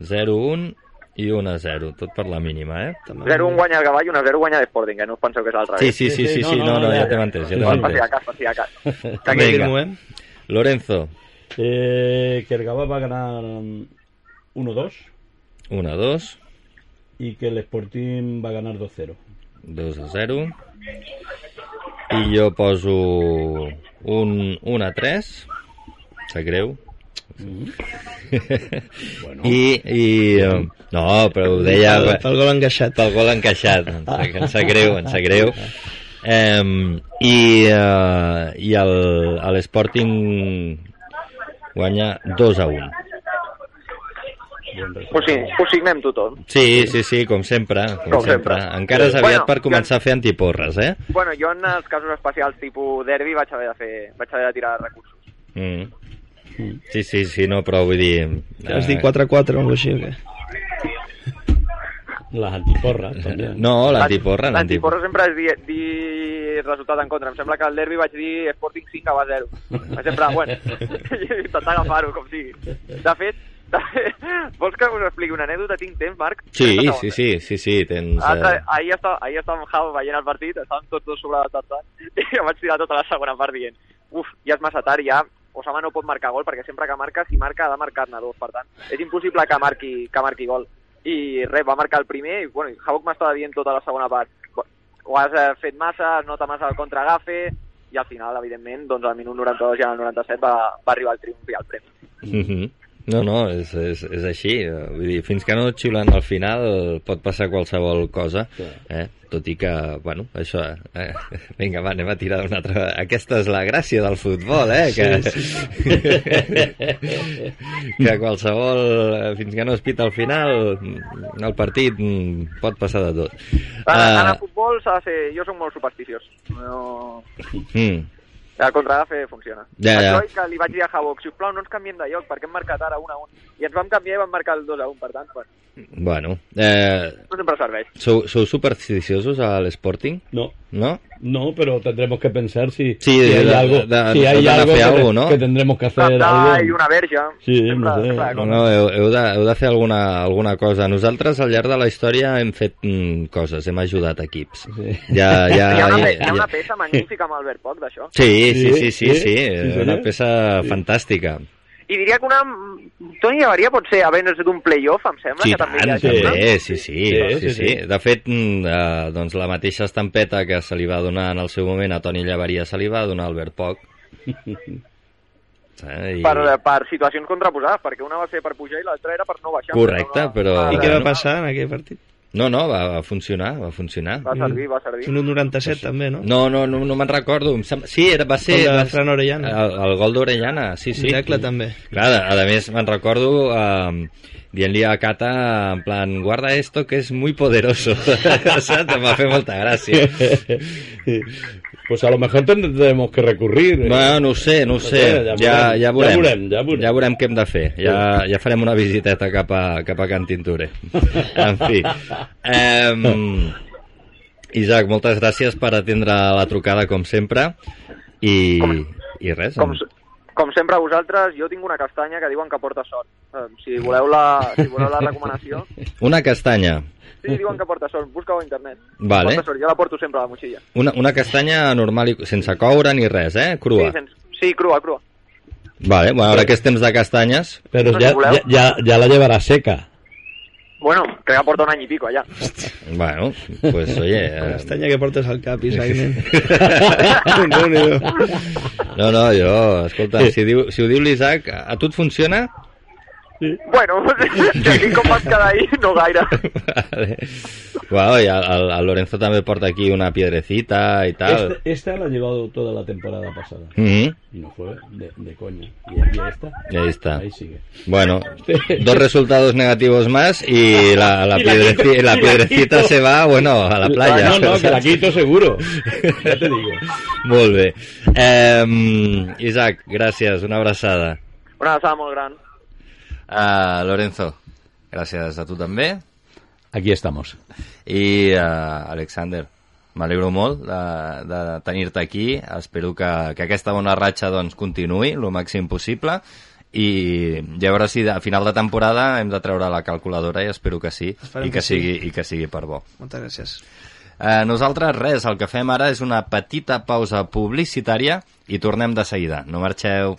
0-1 i 1-0, tot per la mínima, eh? 0-1 guanya el Gavà i 1-0 guanya l'Sporting, que no us penseu que és al Sí, revés. sí, sí, sí, sí, no, no, ja t'hem entès, ja t'hem Per si a entès. cas, per si a cas. Vinga. Eh? Lorenzo, Eh, que el Gabá va a ganar mm, 1-2 1-2, y que el Sporting va a ganar 2-0. 2-0, i jo poso un 1-3, sap greu, Bueno, I, i... No, però ho deia... Pel, pel gol encaixat. pel gol encaixat, em sap, em sap greu, em sap greu. Um, I, uh, i l'Sporting guanya 2 a 1. Ho, sí, ho signem tothom. Sí, sí, sí, com sempre, com, Com sempre. sempre. Encara és aviat Bueno, per començar a fer antiporres, eh? Bueno, jo en els casos especials tipus derbi vaig haver de fer, vaig haver de tirar recursos. Mm. Sí, sí, sí, no, però vull dir... Has dit eh, 4-4 o alguna així, o què? las antiporras también. No, l'antiporra, L'antiporra sempre és dir, dir resultat en contra. Em sembla que al derbi vaig dir Sporting 5 a 0. Sempre, bueno, intentar agafar-ho, com sigui. De fet, vols que us expliqui una anècdota? Tinc temps, Marc? Sí, 30 sí, sí, sí, sí, tens... Altre, Eh... ahir, estava, ahir estàvem amb Jao veient el partit, estàvem tots dos sobre la tartan, i em vaig tirar tota la segona part dient uf, ja és massa tard, ja Osama no pot marcar gol, perquè sempre que marca, si marca, ha de marcar-ne dos, per tant, és impossible que marqui, que marqui gol. I res, va marcar el primer, i bueno, Havok m'estava dient tota la segona part, "Bu- ho has eh, fet massa, es nota massa el contragafe, i al final, evidentment, doncs al minut 92 i al 97 va, va arribar el triomf i el premi. Mhm. No, no, és, és, és així. Vull dir, fins que no et xiulen al final pot passar qualsevol cosa, eh? tot i que, bueno, això... Eh? Vinga, va, anem a tirar una altra... Aquesta és la gràcia del futbol, eh? Que, que qualsevol... Fins que no es pita al final, el partit pot passar de tot. Ah, el futbol s'ha de ser... Jo soc molt supersticiós. No... mm, El contragafe funciona. Ja, ja. Això que li vaig dir a Havok, sisplau, no ens canviem de lloc, perquè hem marcat ara 1 a 1. I ens vam canviar i vam marcar el 2 a 1, per tant, bueno, bueno, eh, no sempre serveix. sou, sou supersticiosos a l'Sporting? No, No? no, pero tendremos que pensar si, Sí, si hay de- algo, de- si hay algo, que, algo, ¿no? que tendremos que hacer Cantar algo. una verge. Sí, sempre, no sé. No, no, heu, heu, de, heu de fer alguna, alguna cosa. Nosaltres, al llarg de la història, hem fet mm, coses, hem ajudat equips. Sí. Ja, ja, Hi ha, una, hi ha una ja. peça magnífica amb Albert Poc, d'això. Sí, sí, sí, sí, sí, Sí, sí, sí, una senyor. peça fantàstica. I diria que una... Toni Llevaria pot ser havent d'un playoff, em sembla, Sí, que també hi ha tant, sí. sí, sí, sí, Sí, sí, sí, sí. De fet, mm, eh, doncs la mateixa estampeta que se li va donar en el seu moment a Toni Llavaria se li va donar a Albert Poc. Eh, i... Per, per situacions contraposades, perquè una va ser per pujar i l'altra era per no baixar. Correcte, però- I què va passar en aquell partit? No, no, va, va funcionar, va funcionar. Va servir, va servir. Minut 97 també, no? No, no, no, no me'n recordo. Em sembla... Sí, era, va ser... El de Fran Orellana. El, el gol d'Orellana, sí, sí. Miracle també. Clar, a, a més me'n recordo eh, dient-li a Cata en plan, guarda esto que es muy poderoso. Saps? Em va fer molta gràcia. Pues a lo mejor tendremos que recurrir. eh. Bueno, no ho sé, no ho sé. Ja Ja, veurem, ja veurem. ja veurem, ja veurem. Ja veurem què hem de fer. Ja, ja farem una visiteta cap a, cap a Can Tinture. En fi. Um, Isaac, moltes gràcies per atendre la trucada, com sempre. I, Com- i res. Com, com sempre a vosaltres, jo tinc una castanya que diuen que porta sort. Eh, si, voleu la, si voleu la recomanació, Una castanya. Sí, diuen que porta sort. Busca-ho a internet. Vale. Porta sort. Jo la porto sempre a la motxilla. Una, una castanya normal, i, sense coure ni res, eh? Crua. Sí, sens... sí, crua, crua. Vale, bueno, ara que és temps de castanyes... Pero No, voleu. ya, ya, ya la llevará seca. Bueno, crec que porta un any i pico allà. Bueno, pues oye... La Eh, castanya que portes al cap, Isaac, no, no, jo, escolta, si, diu, si ho diu l'Isaac, a tu et funciona? Bueno, com vas cada ahir, no gaire. vale. Bueno, y al, al- al Lorenzo también porta aquí una piedrecita y tal. Este- esta la ha llevado toda la temporada pasada. Mhm. Y no fue de, de coña. Y aquí esta. Y ahí está. Ahí sigue. Bueno, dos resultados negativos más y la, la, Y la piedreci- quito, la y la piedrecita quito. se va, bueno, a la playa. No, no, que la quito seguro. Ya te digo. Molt bé. Eh, Isaac, gràcies, una abraçada. Una abraçada molt gran. Uh, Lorenzo, gràcies a tu també. Aquí estamos. I uh, Alexander, m'alegro molt de, de tenir-te aquí. Espero que, que aquesta bona ratxa doncs, continuï el màxim possible i ja veure si a final de temporada hem de treure la calculadora i espero que sí, Esperem i que, que sí. sigui, i que sigui per bo. Moltes gràcies. Eh, nosaltres res, el que fem ara és una petita pausa publicitària i tornem de seguida. No marxeu.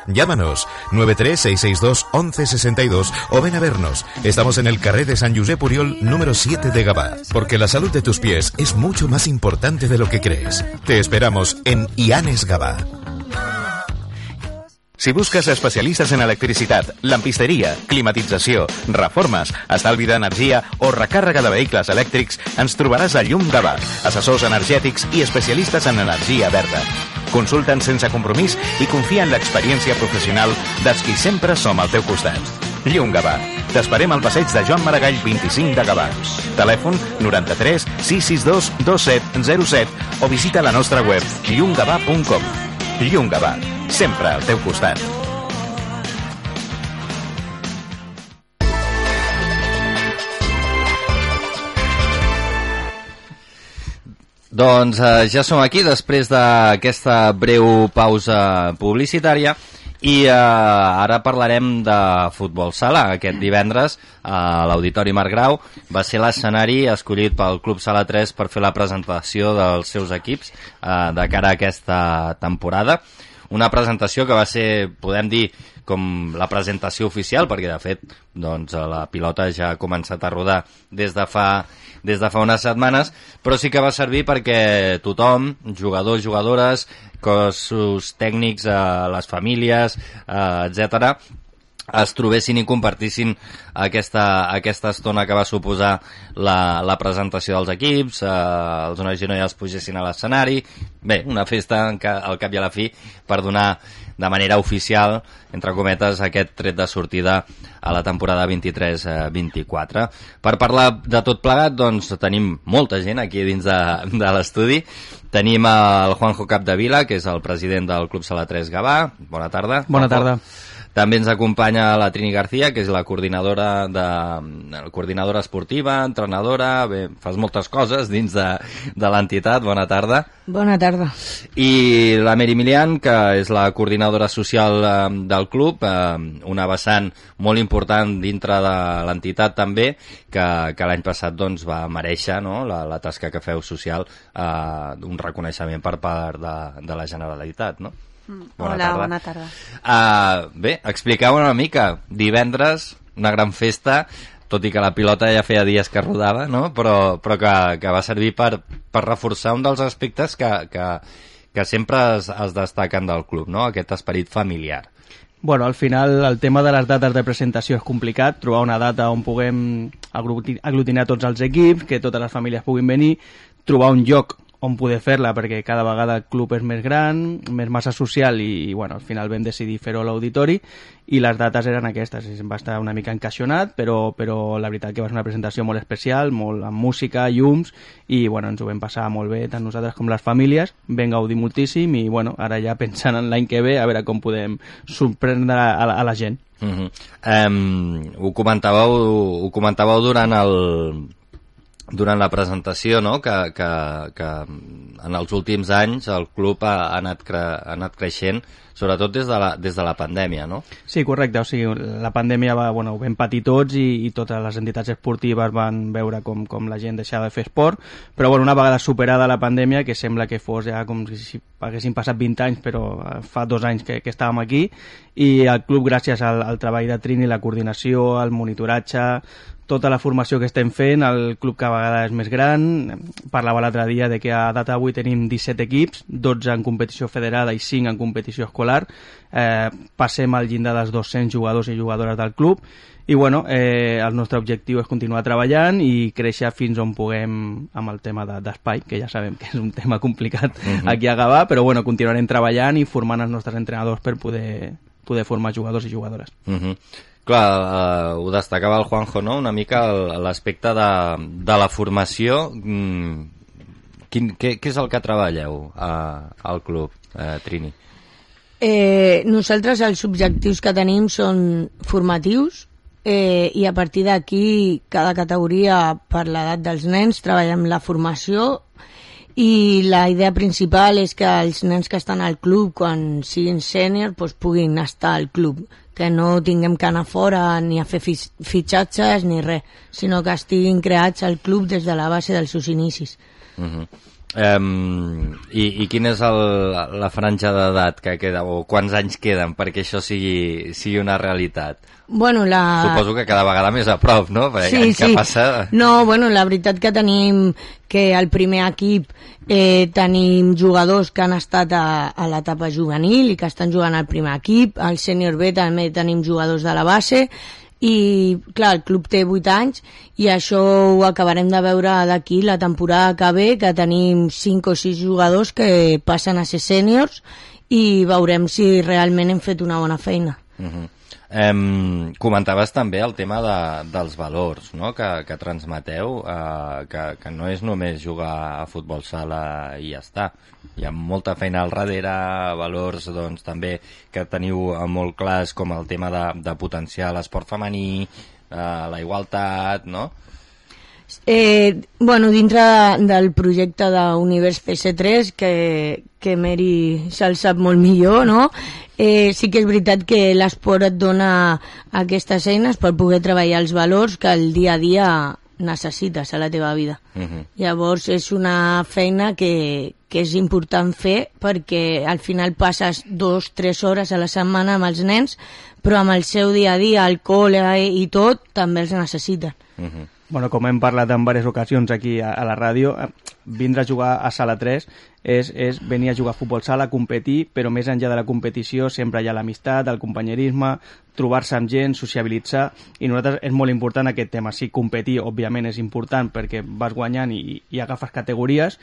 Llámanos 936621162 o ven a vernos. Estamos en el carré de San Josep Puriol número 7 de Gabá, porque la salud de tus pies es mucho más importante de lo que crees. Te esperamos en Ianes Gabá. Si busques especialistes en electricitat, lampisteria, climatització, reformes, estalvi d'energia o recàrrega de vehicles elèctrics, ens trobaràs a Llum Gavà, assessors energètics i especialistes en energia verda. Consulta'ns sense compromís i confia en l'experiència professional dels qui sempre som al teu costat. Llum Gavà. T'esperem al passeig de Joan Maragall 25 de Gavà. Telèfon 93 662 2707 o visita la nostra web llumgavà.com. Llum Gavà. Sempre al teu costat. Doncs eh, ja som aquí després d'aquesta breu pausa publicitària i eh, ara parlarem de futbol sala. Aquest divendres a l'Auditori Marc Grau va ser l'escenari escollit pel Club Sala 3 per fer la presentació dels seus equips eh, de cara a aquesta temporada. Una presentació que va ser, podem dir, com la presentació oficial, perquè de fet doncs, la pilota ja ha començat a rodar des de fa des de fa unes setmanes, però sí que va servir perquè tothom, jugadors, jugadores, cossos tècnics, eh, les famílies, eh, etc es trobessin i compartissin aquesta, aquesta estona que va suposar la, la presentació dels equips, eh, els nois i noies pugessin a l'escenari, bé, una festa en al cap i a la fi per donar de manera oficial, entre cometes, aquest tret de sortida a la temporada 23-24. Per parlar de tot plegat, doncs tenim molta gent aquí dins de, de l'estudi. Tenim el Juanjo Capdevila, que és el president del Club Sala 3 Gavà. Bona tarda. Bona Juanjo. També ens acompanya la Trini García, que és la coordinadora de la coordinadora esportiva, entrenadora, bé, fas moltes coses dins de, de l'entitat. Bona tarda. Bona tarda. I la Mary Milian, que és la coordinadora social eh, del club, eh, una vessant molt important dintre de l'entitat també, que, que l'any passat doncs, va mereixer no? la, la tasca que feu social, eh, un reconeixement per part de, de la Generalitat. No? Bona Hola, tarda. bona tarda. Uh, bé, expliqueu una mica. Divendres, una gran festa, tot i que la pilota ja feia dies que rodava, no? però, però que, que va servir per, per reforçar un dels aspectes que, que, que sempre es, es destaquen del club, no? aquest esperit familiar. Bueno, al final el tema de les dates de presentació és complicat, trobar una data on puguem agluti- aglutinar tots els equips, que totes les famílies puguin venir, trobar un lloc on poder fer-la perquè cada vegada el club és més gran, més massa social i, i bueno, al final vam decidir fer-ho a l'auditori i les dates eren aquestes, va estar una mica encaixonat, però, però la veritat que va ser una presentació molt especial, molt amb música, llums, i bueno, ens ho vam passar molt bé, tant nosaltres com les famílies, vam gaudir moltíssim i bueno, ara ja pensant en l'any que ve a veure com podem sorprendre a la, a la gent. Uh -huh. um, ho, comentàveu, ho comentàveu durant el, durant la presentació no? que, que, que en els últims anys el club ha, ha, anat, cre, ha anat creixent sobretot des de, la, des de la pandèmia, no? Sí, correcte, o sigui, la pandèmia va, bueno, ho vam patir tots i, i totes les entitats esportives van veure com, com la gent deixava de fer esport, però bueno, una vegada superada la pandèmia, que sembla que fos ja com si haguessin passat 20 anys, però eh, fa dos anys que, que estàvem aquí, i el club, gràcies al, al treball de Trini, la coordinació, el monitoratge, tota la formació que estem fent, el club cada vegada és més gran, parlava l'altre dia de que a data avui tenim 17 equips, 12 en competició federada i 5 en competició escolar, eh, passem al llindar dels 200 jugadors i jugadores del club, i bueno, eh, el nostre objectiu és continuar treballant i créixer fins on puguem amb el tema d'espai, de, que ja sabem que és un tema complicat uh -huh. aquí a Gavà, però bueno, continuarem treballant i formant els nostres entrenadors per poder, poder formar jugadors i jugadores. Uh -huh. Clar, eh, ho destacava el Juanjo, no? una mica l'aspecte de, de la formació. Mm, quin, què, què és el que treballeu a, al club, eh, Trini? Eh, nosaltres els objectius que tenim són formatius eh, i a partir d'aquí cada categoria per l'edat dels nens treballem la formació i la idea principal és que els nens que estan al club quan siguin sènior doncs, puguin estar al club que no tinguem que anar fora ni a fer fitxatges ni res, sinó que estiguin creats al club des de la base dels seus inicis. Uh -huh. Um, i, I quina és el, la franja d'edat que queda, o quants anys queden perquè això sigui, sigui una realitat? Bueno, la... Suposo que cada vegada més a prop, no? Perquè sí, sí. passa... No, bueno, la veritat que tenim que al primer equip eh, tenim jugadors que han estat a, a l'etapa juvenil i que estan jugant al primer equip, al sènior B també tenim jugadors de la base i clar, el club té 8 anys i això ho acabarem de veure d'aquí la temporada que ve que tenim 5 o 6 jugadors que passen a ser sèniors i veurem si realment hem fet una bona feina. Uh -huh. Um, comentaves també el tema de, dels valors no? que, que transmeteu, uh, que, que no és només jugar a futbol sala i ja està. Hi ha molta feina al darrere, valors doncs, també que teniu molt clars com el tema de, de potenciar l'esport femení, uh, la igualtat, no? Eh, bueno, dintre del projecte d'Univers CS3, que, que Mary se'l sap molt millor, no? Eh, sí que és veritat que l'esport et dona aquestes eines per poder treballar els valors que el dia a dia necessites a la teva vida. Uh -huh. Llavors és una feina que, que és important fer perquè al final passes dos, tres hores a la setmana amb els nens, però amb el seu dia a dia, el col·le i tot, també els necessiten. Uh -huh. Bueno, com hem parlat en diverses ocasions aquí a, a la ràdio, eh, vindre a jugar a Sala 3 és, és venir a jugar a futbol sala, competir, però més enllà de la competició sempre hi ha l'amistat, el companyerisme, trobar-se amb gent, sociabilitzar, i nosaltres és molt important aquest tema. Sí, competir, òbviament, és important perquè vas guanyant i, i agafes categories,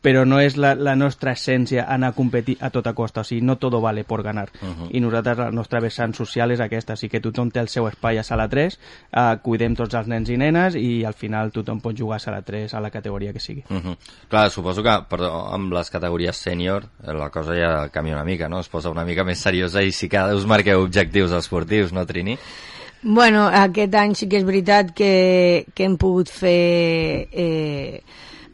però no és la, la nostra essència anar a competir a tota costa, o sigui, no todo vale por ganar. Uh -huh. I nosaltres, la nostra vessant social és aquesta, així que tothom té el seu espai a sala 3, eh, cuidem tots els nens i nenes i al final tothom pot jugar a sala 3 a la categoria que sigui. Uh -huh. Clar, suposo que perdó, amb les categories sènior eh, la cosa ja canvia una mica, no? Es posa una mica més seriosa i sí que us marqueu objectius esportius, no, Trini? Bueno, aquest any sí que és veritat que, que hem pogut fer eh,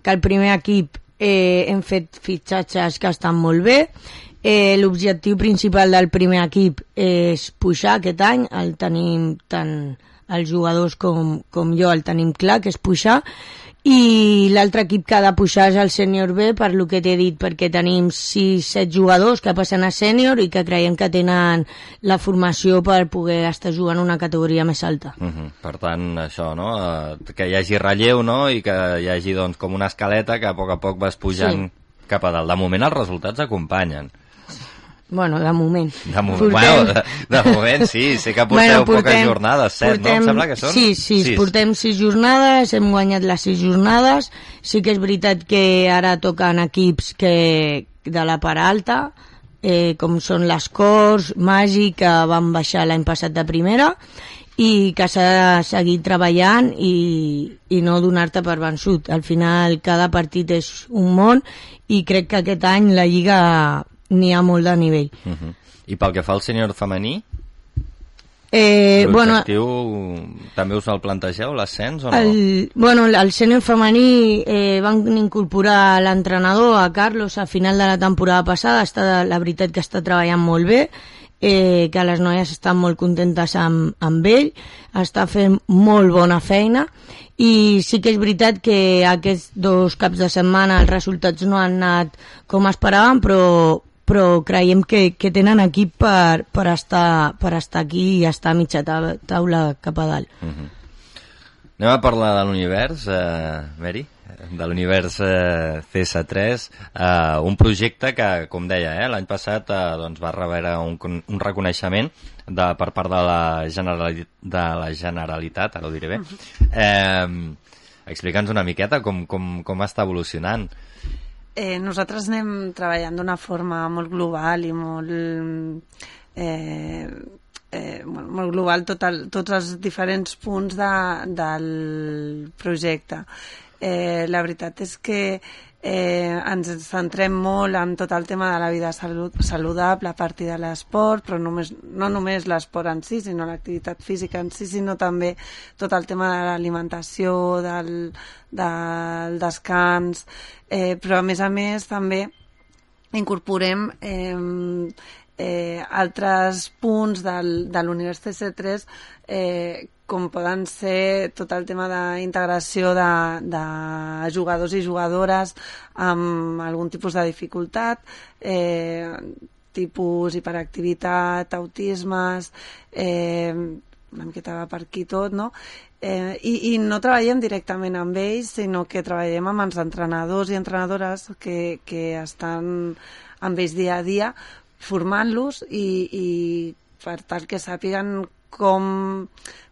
que el primer equip eh, hem fet fitxatges que estan molt bé, eh, l'objectiu principal del primer equip és pujar aquest any, el tenim tant els jugadors com, com jo el tenim clar, que és pujar, i l'altre equip que ha de pujar és el sènior B per lo que t'he dit, perquè tenim 6-7 jugadors que passen a sènior i que creiem que tenen la formació per poder estar jugant una categoria més alta. Uh -huh. Per tant, això, no? Eh, que hi hagi relleu, no? I que hi hagi, doncs, com una escaleta que a poc a poc vas pujant sí. cap a dalt. De moment els resultats acompanyen. Bueno, de moment. De moment, bueno, de, de moment sí, sé que porteu bueno, portem, poques jornades, set, portem, no? Em sembla que són? Sí, sí, sis. portem sis jornades, hem guanyat les sis jornades. Sí que és veritat que ara toquen equips que de la part alta, eh, com són les Cors, Magi, que van baixar l'any passat de primera, i que s'ha de seguir treballant i, i no donar-te per vençut. Al final cada partit és un món i crec que aquest any la Lliga n'hi ha molt de nivell. Uh -huh. I pel que fa al senyor femení, Eh, bueno, també us el plantegeu, l'ascens o no? El, bueno, el sènior femení eh, van incorporar l'entrenador, a Carlos, a final de la temporada passada. Està, la veritat que està treballant molt bé, eh, que les noies estan molt contentes amb, amb ell, està fent molt bona feina i sí que és veritat que aquests dos caps de setmana els resultats no han anat com esperàvem, però, però creiem que, que tenen equip per, per, estar, per estar aquí i estar a mitja taula cap a dalt. Uh -huh. Anem a parlar de l'univers, eh, Mary? de l'univers eh, CS3, eh, un projecte que, com deia, eh, l'any passat eh, doncs va rebre un, un reconeixement de, per part de la, Generalitat, de la Generalitat, ara ho diré bé. Eh, Explica'ns una miqueta com, com, com està evolucionant. Eh, nosaltres anem treballant d'una forma molt global i molt... Eh, eh, molt, global tot el, tots els diferents punts de, del projecte. Eh, la veritat és que eh, ens centrem molt en tot el tema de la vida salut, saludable a partir de l'esport, però només, no només l'esport en si, sinó l'activitat física en si, sinó també tot el tema de l'alimentació, del, del descans, eh, però a més a més també incorporem eh, eh, altres punts del, de l'univers CC3 eh, com poden ser tot el tema d'integració de, de jugadors i jugadores amb algun tipus de dificultat, eh, tipus hiperactivitat, autismes, eh, una miqueta per aquí tot, no? Eh, i, I no treballem directament amb ells, sinó que treballem amb els entrenadors i entrenadores que, que estan amb ells dia a dia, formant-los i, i per tal que sàpiguen com,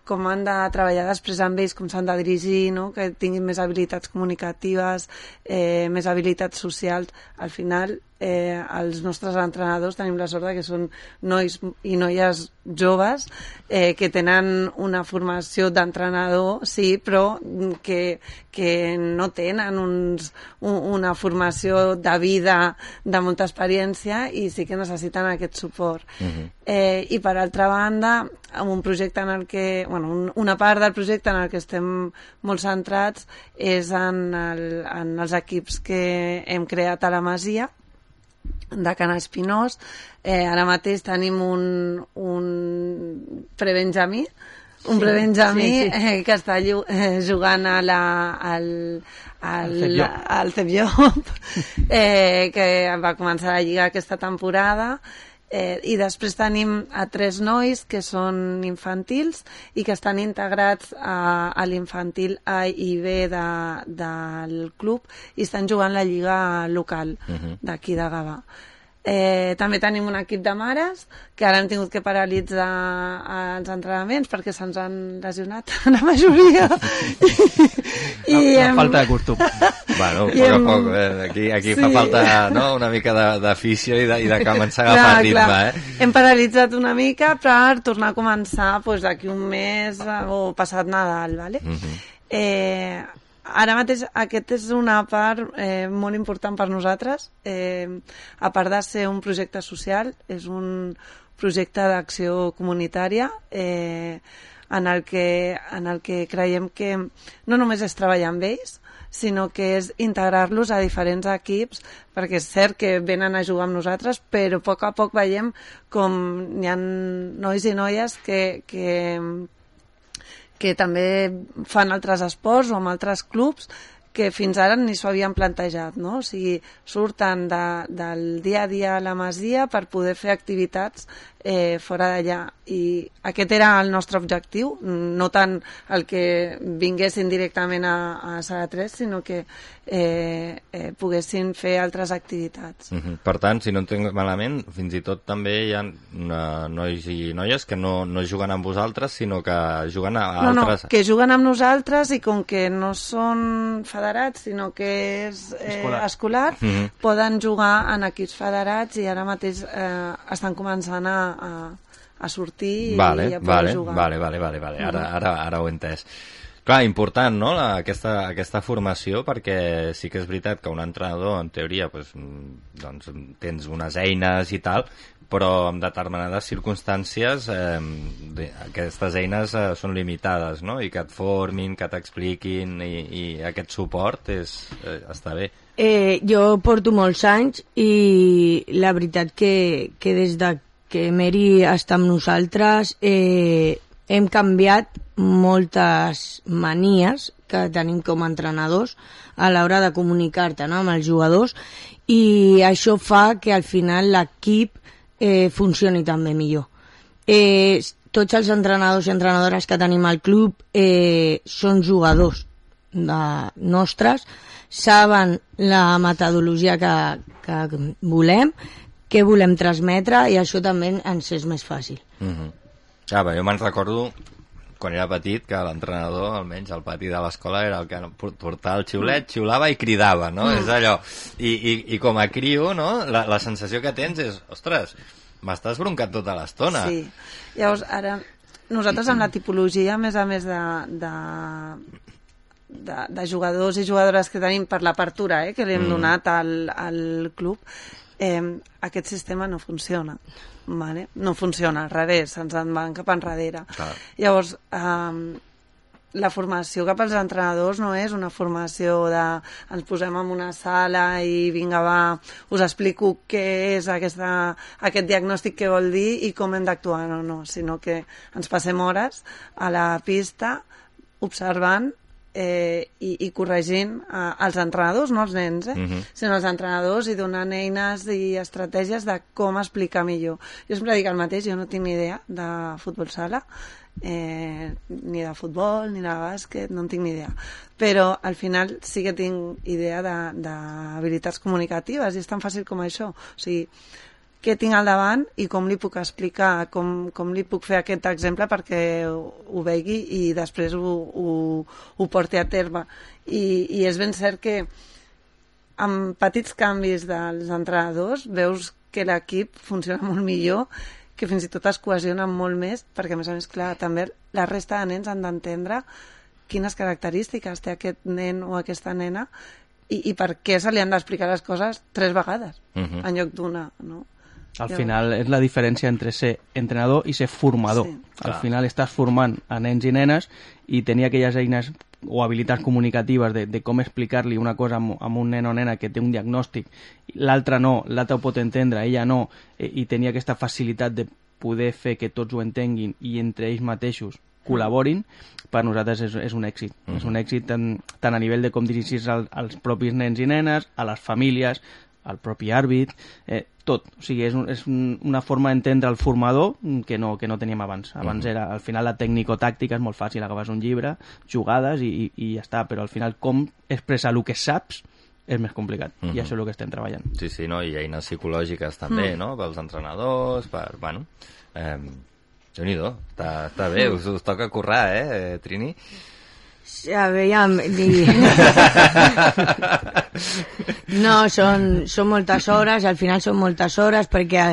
com han de treballar després amb ells, com s'han de dirigir, no? que tinguin més habilitats comunicatives, eh, més habilitats socials. Al final, eh, els nostres entrenadors tenim la sort que són nois i noies joves eh, que tenen una formació d'entrenador, sí, però que, que no tenen uns, un, una formació de vida de molta experiència i sí que necessiten aquest suport. Uh -huh. eh, I per altra banda, amb un projecte en el que, bueno, un, una part del projecte en el que estem molt centrats és en, el, en els equips que hem creat a la Masia, de Can Espinós. Eh, ara mateix tenim un, un prebenjamí, un sí, prebenjamí sí, sí. Eh, que està eh, jugant a la, al, al, al Cebiop, eh, que va començar la lliga aquesta temporada Eh, I després tenim a tres nois que són infantils i que estan integrats a, a l'infantil A i B de, del club i estan jugant la lliga local uh -huh. d'aquí de Gavà. Eh, també tenim un equip de mares que ara hem tingut que paralitzar els entrenaments perquè se'ns han lesionat la majoria. I, I la, hem... falta de costum. bueno, poc a poc, eh? aquí, aquí sí. fa falta no? una mica d'afició i, de, i de començar a agafar clar, ritme. Clar. Eh? Hem paralitzat una mica per tornar a començar pues, d'aquí un mes o passat Nadal. Vale? Uh -huh. eh, ara mateix aquest és una part eh, molt important per nosaltres. Eh, a part de ser un projecte social, és un projecte d'acció comunitària eh, en, el que, en el que creiem que no només és treballar amb ells, sinó que és integrar-los a diferents equips, perquè és cert que venen a jugar amb nosaltres, però a poc a poc veiem com hi ha nois i noies que, que que també fan altres esports o amb altres clubs que fins ara ni s'ho havien plantejat, no? O sigui, surten de, del dia a dia a la Masia per poder fer activitats eh, fora d'allà. I aquest era el nostre objectiu, no tant el que vinguessin directament a, a Sala 3, sinó que eh, eh, poguessin fer altres activitats. Uh -huh. Per tant, si no entenc malament, fins i tot també hi ha uh, nois i noies que no, no juguen amb vosaltres, sinó que juguen a, a no, altres... No, que juguen amb nosaltres i com que no són federats, sinó que és eh, Escolar. escolar, mm -hmm. poden jugar en equips federats i ara mateix eh, estan començant a, a, a sortir i Vale, a poder vale, jugar. vale, vale, vale, vale. Ara, Mhm. ara, ara ho he entès. Clar, important, no?, la, aquesta, aquesta formació, perquè sí que és veritat que un entrenador, en teoria, pues, mm, doncs, tens unes eines i tal, però en determinades circumstàncies eh, aquestes eines eh, són limitades, no?, i que et formin, que t'expliquin, i, i aquest suport és, eh, està bé. Eh, jo porto molts anys i la veritat que, que des de que Mary està amb nosaltres eh, hem canviat moltes manies que tenim com a entrenadors a l'hora de comunicar-te no, amb els jugadors i això fa que al final l'equip eh, funcioni també millor. Eh, tots els entrenadors i entrenadores que tenim al club eh, són jugadors de nostres, saben la metodologia que, que volem, què volem transmetre i això també ens és més fàcil. Uh -huh. Ah, bé, jo me'n recordo quan era petit que l'entrenador, almenys al pati de l'escola, era el que portava el xiulet, xiulava i cridava, no? Mm. És allò. I, i, I com a crio, no? La, la sensació que tens és, ostres, m'estàs broncat tota l'estona. Sí. Llavors, ara, nosaltres amb la tipologia, a més a més de, de, de, de jugadors i jugadores que tenim per l'apertura eh, que li hem Mm. donat al, al club, eh, aquest sistema no funciona. Vale? No funciona, al revés, ens en van cap enrere. Clar. Llavors, eh, la formació cap als entrenadors no és una formació de ens posem en una sala i vinga va, us explico què és aquesta, aquest diagnòstic que vol dir i com hem d'actuar, no, no, sinó que ens passem hores a la pista observant eh, i, i corregint eh, els entrenadors, no els nens, eh? Mhm. sinó els entrenadors i donant eines i estratègies de com explicar millor. Jo sempre dic el mateix, jo no tinc ni idea de futbol sala, eh, ni de futbol, ni de bàsquet, no en tinc ni idea. Però al final sí que tinc idea de- d'habilitats comunicatives i és tan fàcil com això. O sigui, què tinc al davant i com li puc explicar, com, com li puc fer aquest exemple perquè ho, ho vegi i després ho, ho, ho porti a terme. I, I és ben cert que amb petits canvis dels entrenadors veus que l'equip funciona molt millor que fins i tot es cohesiona molt més perquè a més a més, clar, també la resta de nens han d'entendre quines característiques té aquest nen o aquesta nena i, i per què se li han d'explicar les coses tres vegades Mhm. en lloc d'una, no? Al Llavors- final és la diferència entre ser entrenador i ser formador. Sí. Al Clar. final estàs formant a nens i nenes i tenir aquelles eines o habilitats comunicatives de, de com explicar-li una cosa amb, amb un nen o nena que té un diagnòstic, l'altre no, l'altre ho pot entendre, ella no, eh, i tenir aquesta facilitat de poder fer que tots ho entenguin i entre ells mateixos col·laborin, per nosaltres és, és un èxit. Mhm. És un èxit tant, tant a nivell de com dirigir-se al, als propis nens i nenes, a les famílies, al propi àrbit, eh, tot. O sigui, és, un, és un, una forma d'entendre el formador que no, que no teníem abans. Abans Mhm. era, al final, la tècnico-tàctica és molt fàcil, agafes un llibre, jugades i, i, i ja està, però al final com expressar el que saps és més complicat, Mhm. i això és el que estem treballant. Sí, sí, no? i eines psicològiques també, Mm. no?, pels entrenadors, per, bueno... Eh, déu nhi està, està bé, us, us toca currar, eh, Trini? A veure, di... no, són, són moltes hores, al final són moltes hores perquè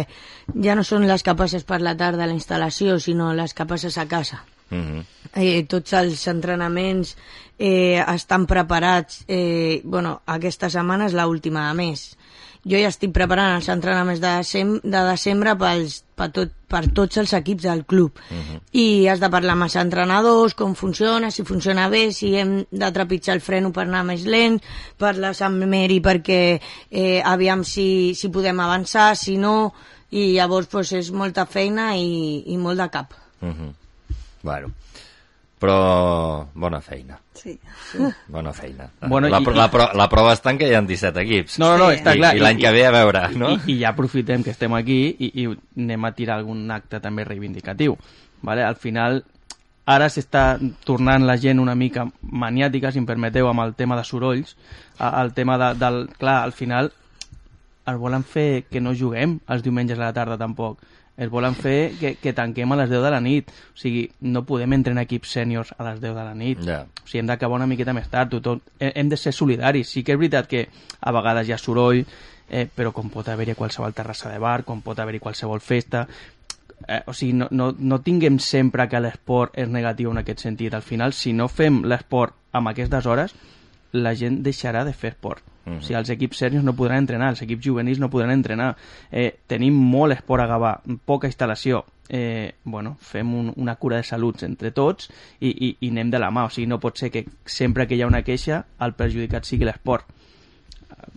ja no són les que passes per la tarda a la instal·lació, sinó les que passes a casa. Mm -hmm. Eh, tots els entrenaments eh, estan preparats. Eh, bueno, aquesta setmana és l'última de mes. Jo ja estic preparant els entrenaments de, decem de desembre pels, per, tot, per tots els equips del club. I has de parlar amb els entrenadors, com funciona, si funciona bé, si hem de trepitjar el freno per anar més lent, parles amb Mary perquè eh, aviam si, si podem avançar, si no, i llavors pues, és molta feina i, i molt de cap. Mm -hmm. Bueno, però bona feina. Sí. Bona feina. Bueno, la, i- la, pro, la prova està en que hi ha 17 equips. No, no, no, està I, clar. I l'any que ve a veure, no? I, I ja aprofitem que estem aquí i, i anem a tirar algun acte també reivindicatiu. Vale? Al final, ara s'està tornant la gent una mica maniàtica, si em permeteu, amb el tema de sorolls, el tema de, del... Clar, al final es volen fer que no juguem els diumenges a la tarda tampoc. Es volen fer que, que tanquem a les 10 de la nit. O sigui, no podem entrenar equips sèniors a les 10 de la nit. Ja. O sigui, hem d'acabar una miqueta més tard. Tothom, he- hem de ser solidaris. Sí que és veritat que a vegades hi ha soroll, eh, però com pot haver-hi qualsevol terrassa de bar, com pot haver-hi qualsevol festa... Eh, o sigui, no, no, no tinguem sempre que l'esport és negatiu en aquest sentit. Al final, si no fem l'esport amb aquestes hores, la gent deixarà de fer esport. Mhm. O sigui, els equips serios no podran entrenar, els equips juvenils no podran entrenar. Eh, tenim molt esport a Gavà, poca instal·lació. Eh, bueno, fem un, una cura de salut entre tots i, i, i anem de la mà. O sigui, no pot ser que sempre que hi ha una queixa el perjudicat sigui l'esport.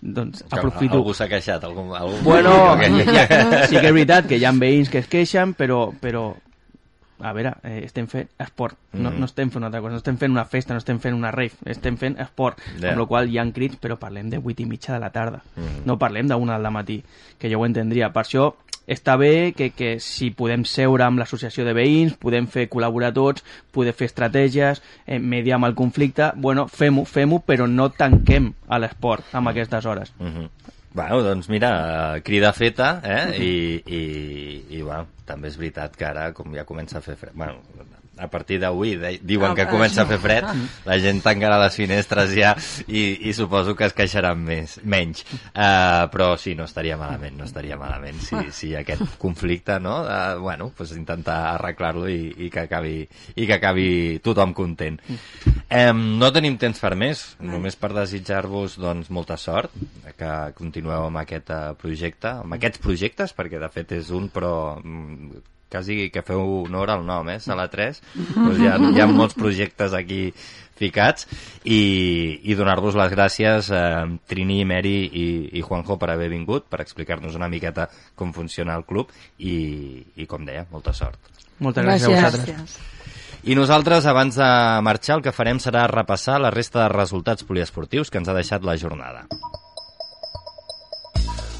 Doncs aprofito... Algú s'ha queixat? Algú, algú... Bueno, sí que és veritat que hi ha veïns que es queixen, però, però a veure, eh, estem fent esport, no, Mhm. no estem fent una altra cosa, no estem fent una festa, no estem fent una rave, estem fent esport, Ja. amb la qual hi ha crits, però parlem de 8 i mitja de la tarda, Mhm. no parlem d'una del matí, que jo ho entendria. Per això està bé que, que si podem seure amb l'associació de veïns, podem fer col·laborar tots, poder fer estratègies, eh, mediar amb el conflicte, bueno, fem-ho, fem-ho, però no tanquem a l'esport amb aquestes hores. Mhm. Bueno, doncs mira, eh, crida feta, eh? I, i, i bueno, també és veritat que ara, com ja comença a fer fred... Bueno, a partir d'avui diuen Ah, que comença a fer fred, la gent tancarà les finestres ja i, i suposo que es queixaran més, menys. Uh, però sí, no estaria malament, no estaria malament si, si aquest conflicte, no? Uh, bueno, pues intentar arreglar-lo i, i, que acabi, i que acabi tothom content. Um, no tenim temps per més, només per desitjar-vos doncs, molta sort, que continueu amb aquest uh, projecte, amb aquests projectes, perquè de fet és un, però mm, quasi que feu honor al nom, eh? Sala 3. Doncs hi, ha, hi ha molts projectes aquí ficats i, i donar-vos les gràcies a eh, Trini, Mary i, i Juanjo per haver vingut, per explicar-nos una miqueta com funciona el club i, i com deia, molta sort. Moltes gràcies, Gràcies. a vosaltres. Gràcies. I nosaltres, abans de marxar, el que farem serà repassar la resta de resultats poliesportius que ens ha deixat la jornada.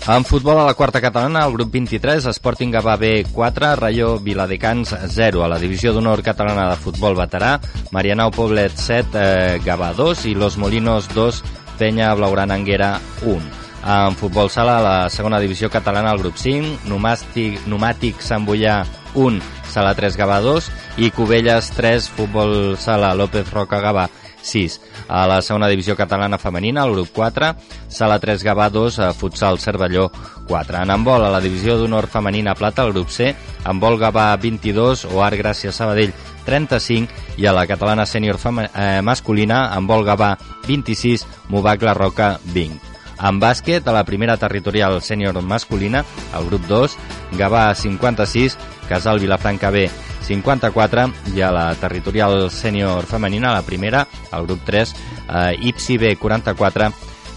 En futbol a la quarta catalana, el grup 23, Sporting Gavà B 4, Rayo Viladecans 0. A la divisió d'honor catalana de futbol veterà, Marianao Poblet 7, eh, Gavà 2 i Los Molinos 2, Penya Blaugrana Anguera 1. En futbol sala, a la segona divisió catalana, el grup 5, Numàstic, Numàtic Sant Boià 1, Sala 3 Gavà 2 i Cubelles 3, Futbol Sala López Roca Gavà 6. A la segona divisió catalana femenina, el grup 4, Sala 3 Gavà 2, a Futsal Cervelló 4. En handbol, a la divisió d'honor femenina plata, el grup C, handbol Gavà 22, o Art Gràcia Sabadell 35 i a la catalana sènior eh, masculina, handbol Gavà 26, Movac La Roca 20. En bàsquet, a la primera territorial sènior masculina, el grup 2, Gavà 56, Casal Vilafranca B 54 i a la territorial sènior femenina, la primera, el grup 3, eh, Ipsi B 44,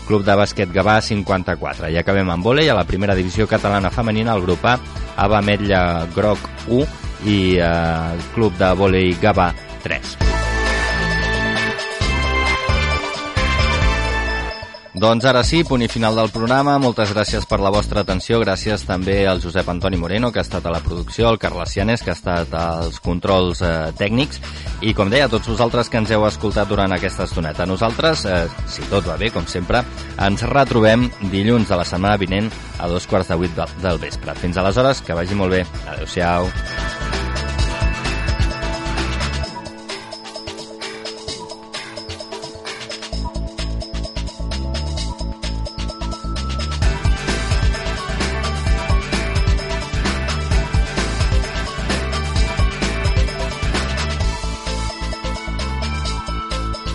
Club de bàsquet Gavà 54. I acabem amb vòlei a la primera divisió catalana femenina, el grup A, Ava Metlla Groc 1 i eh, Club de vòlei Gavà 3. Doncs ara sí, punt i final del programa. Moltes gràcies per la vostra atenció. Gràcies també al Josep Antoni Moreno, que ha estat a la producció, al Carles Cianes, que ha estat als controls eh, tècnics, i com deia, a tots vosaltres que ens heu escoltat durant aquesta estoneta. Nosaltres, eh, si tot va bé, com sempre, ens retrobem dilluns de la setmana vinent a dos quarts de vuit del vespre. Fins aleshores, que vagi molt bé. Adéu-siau.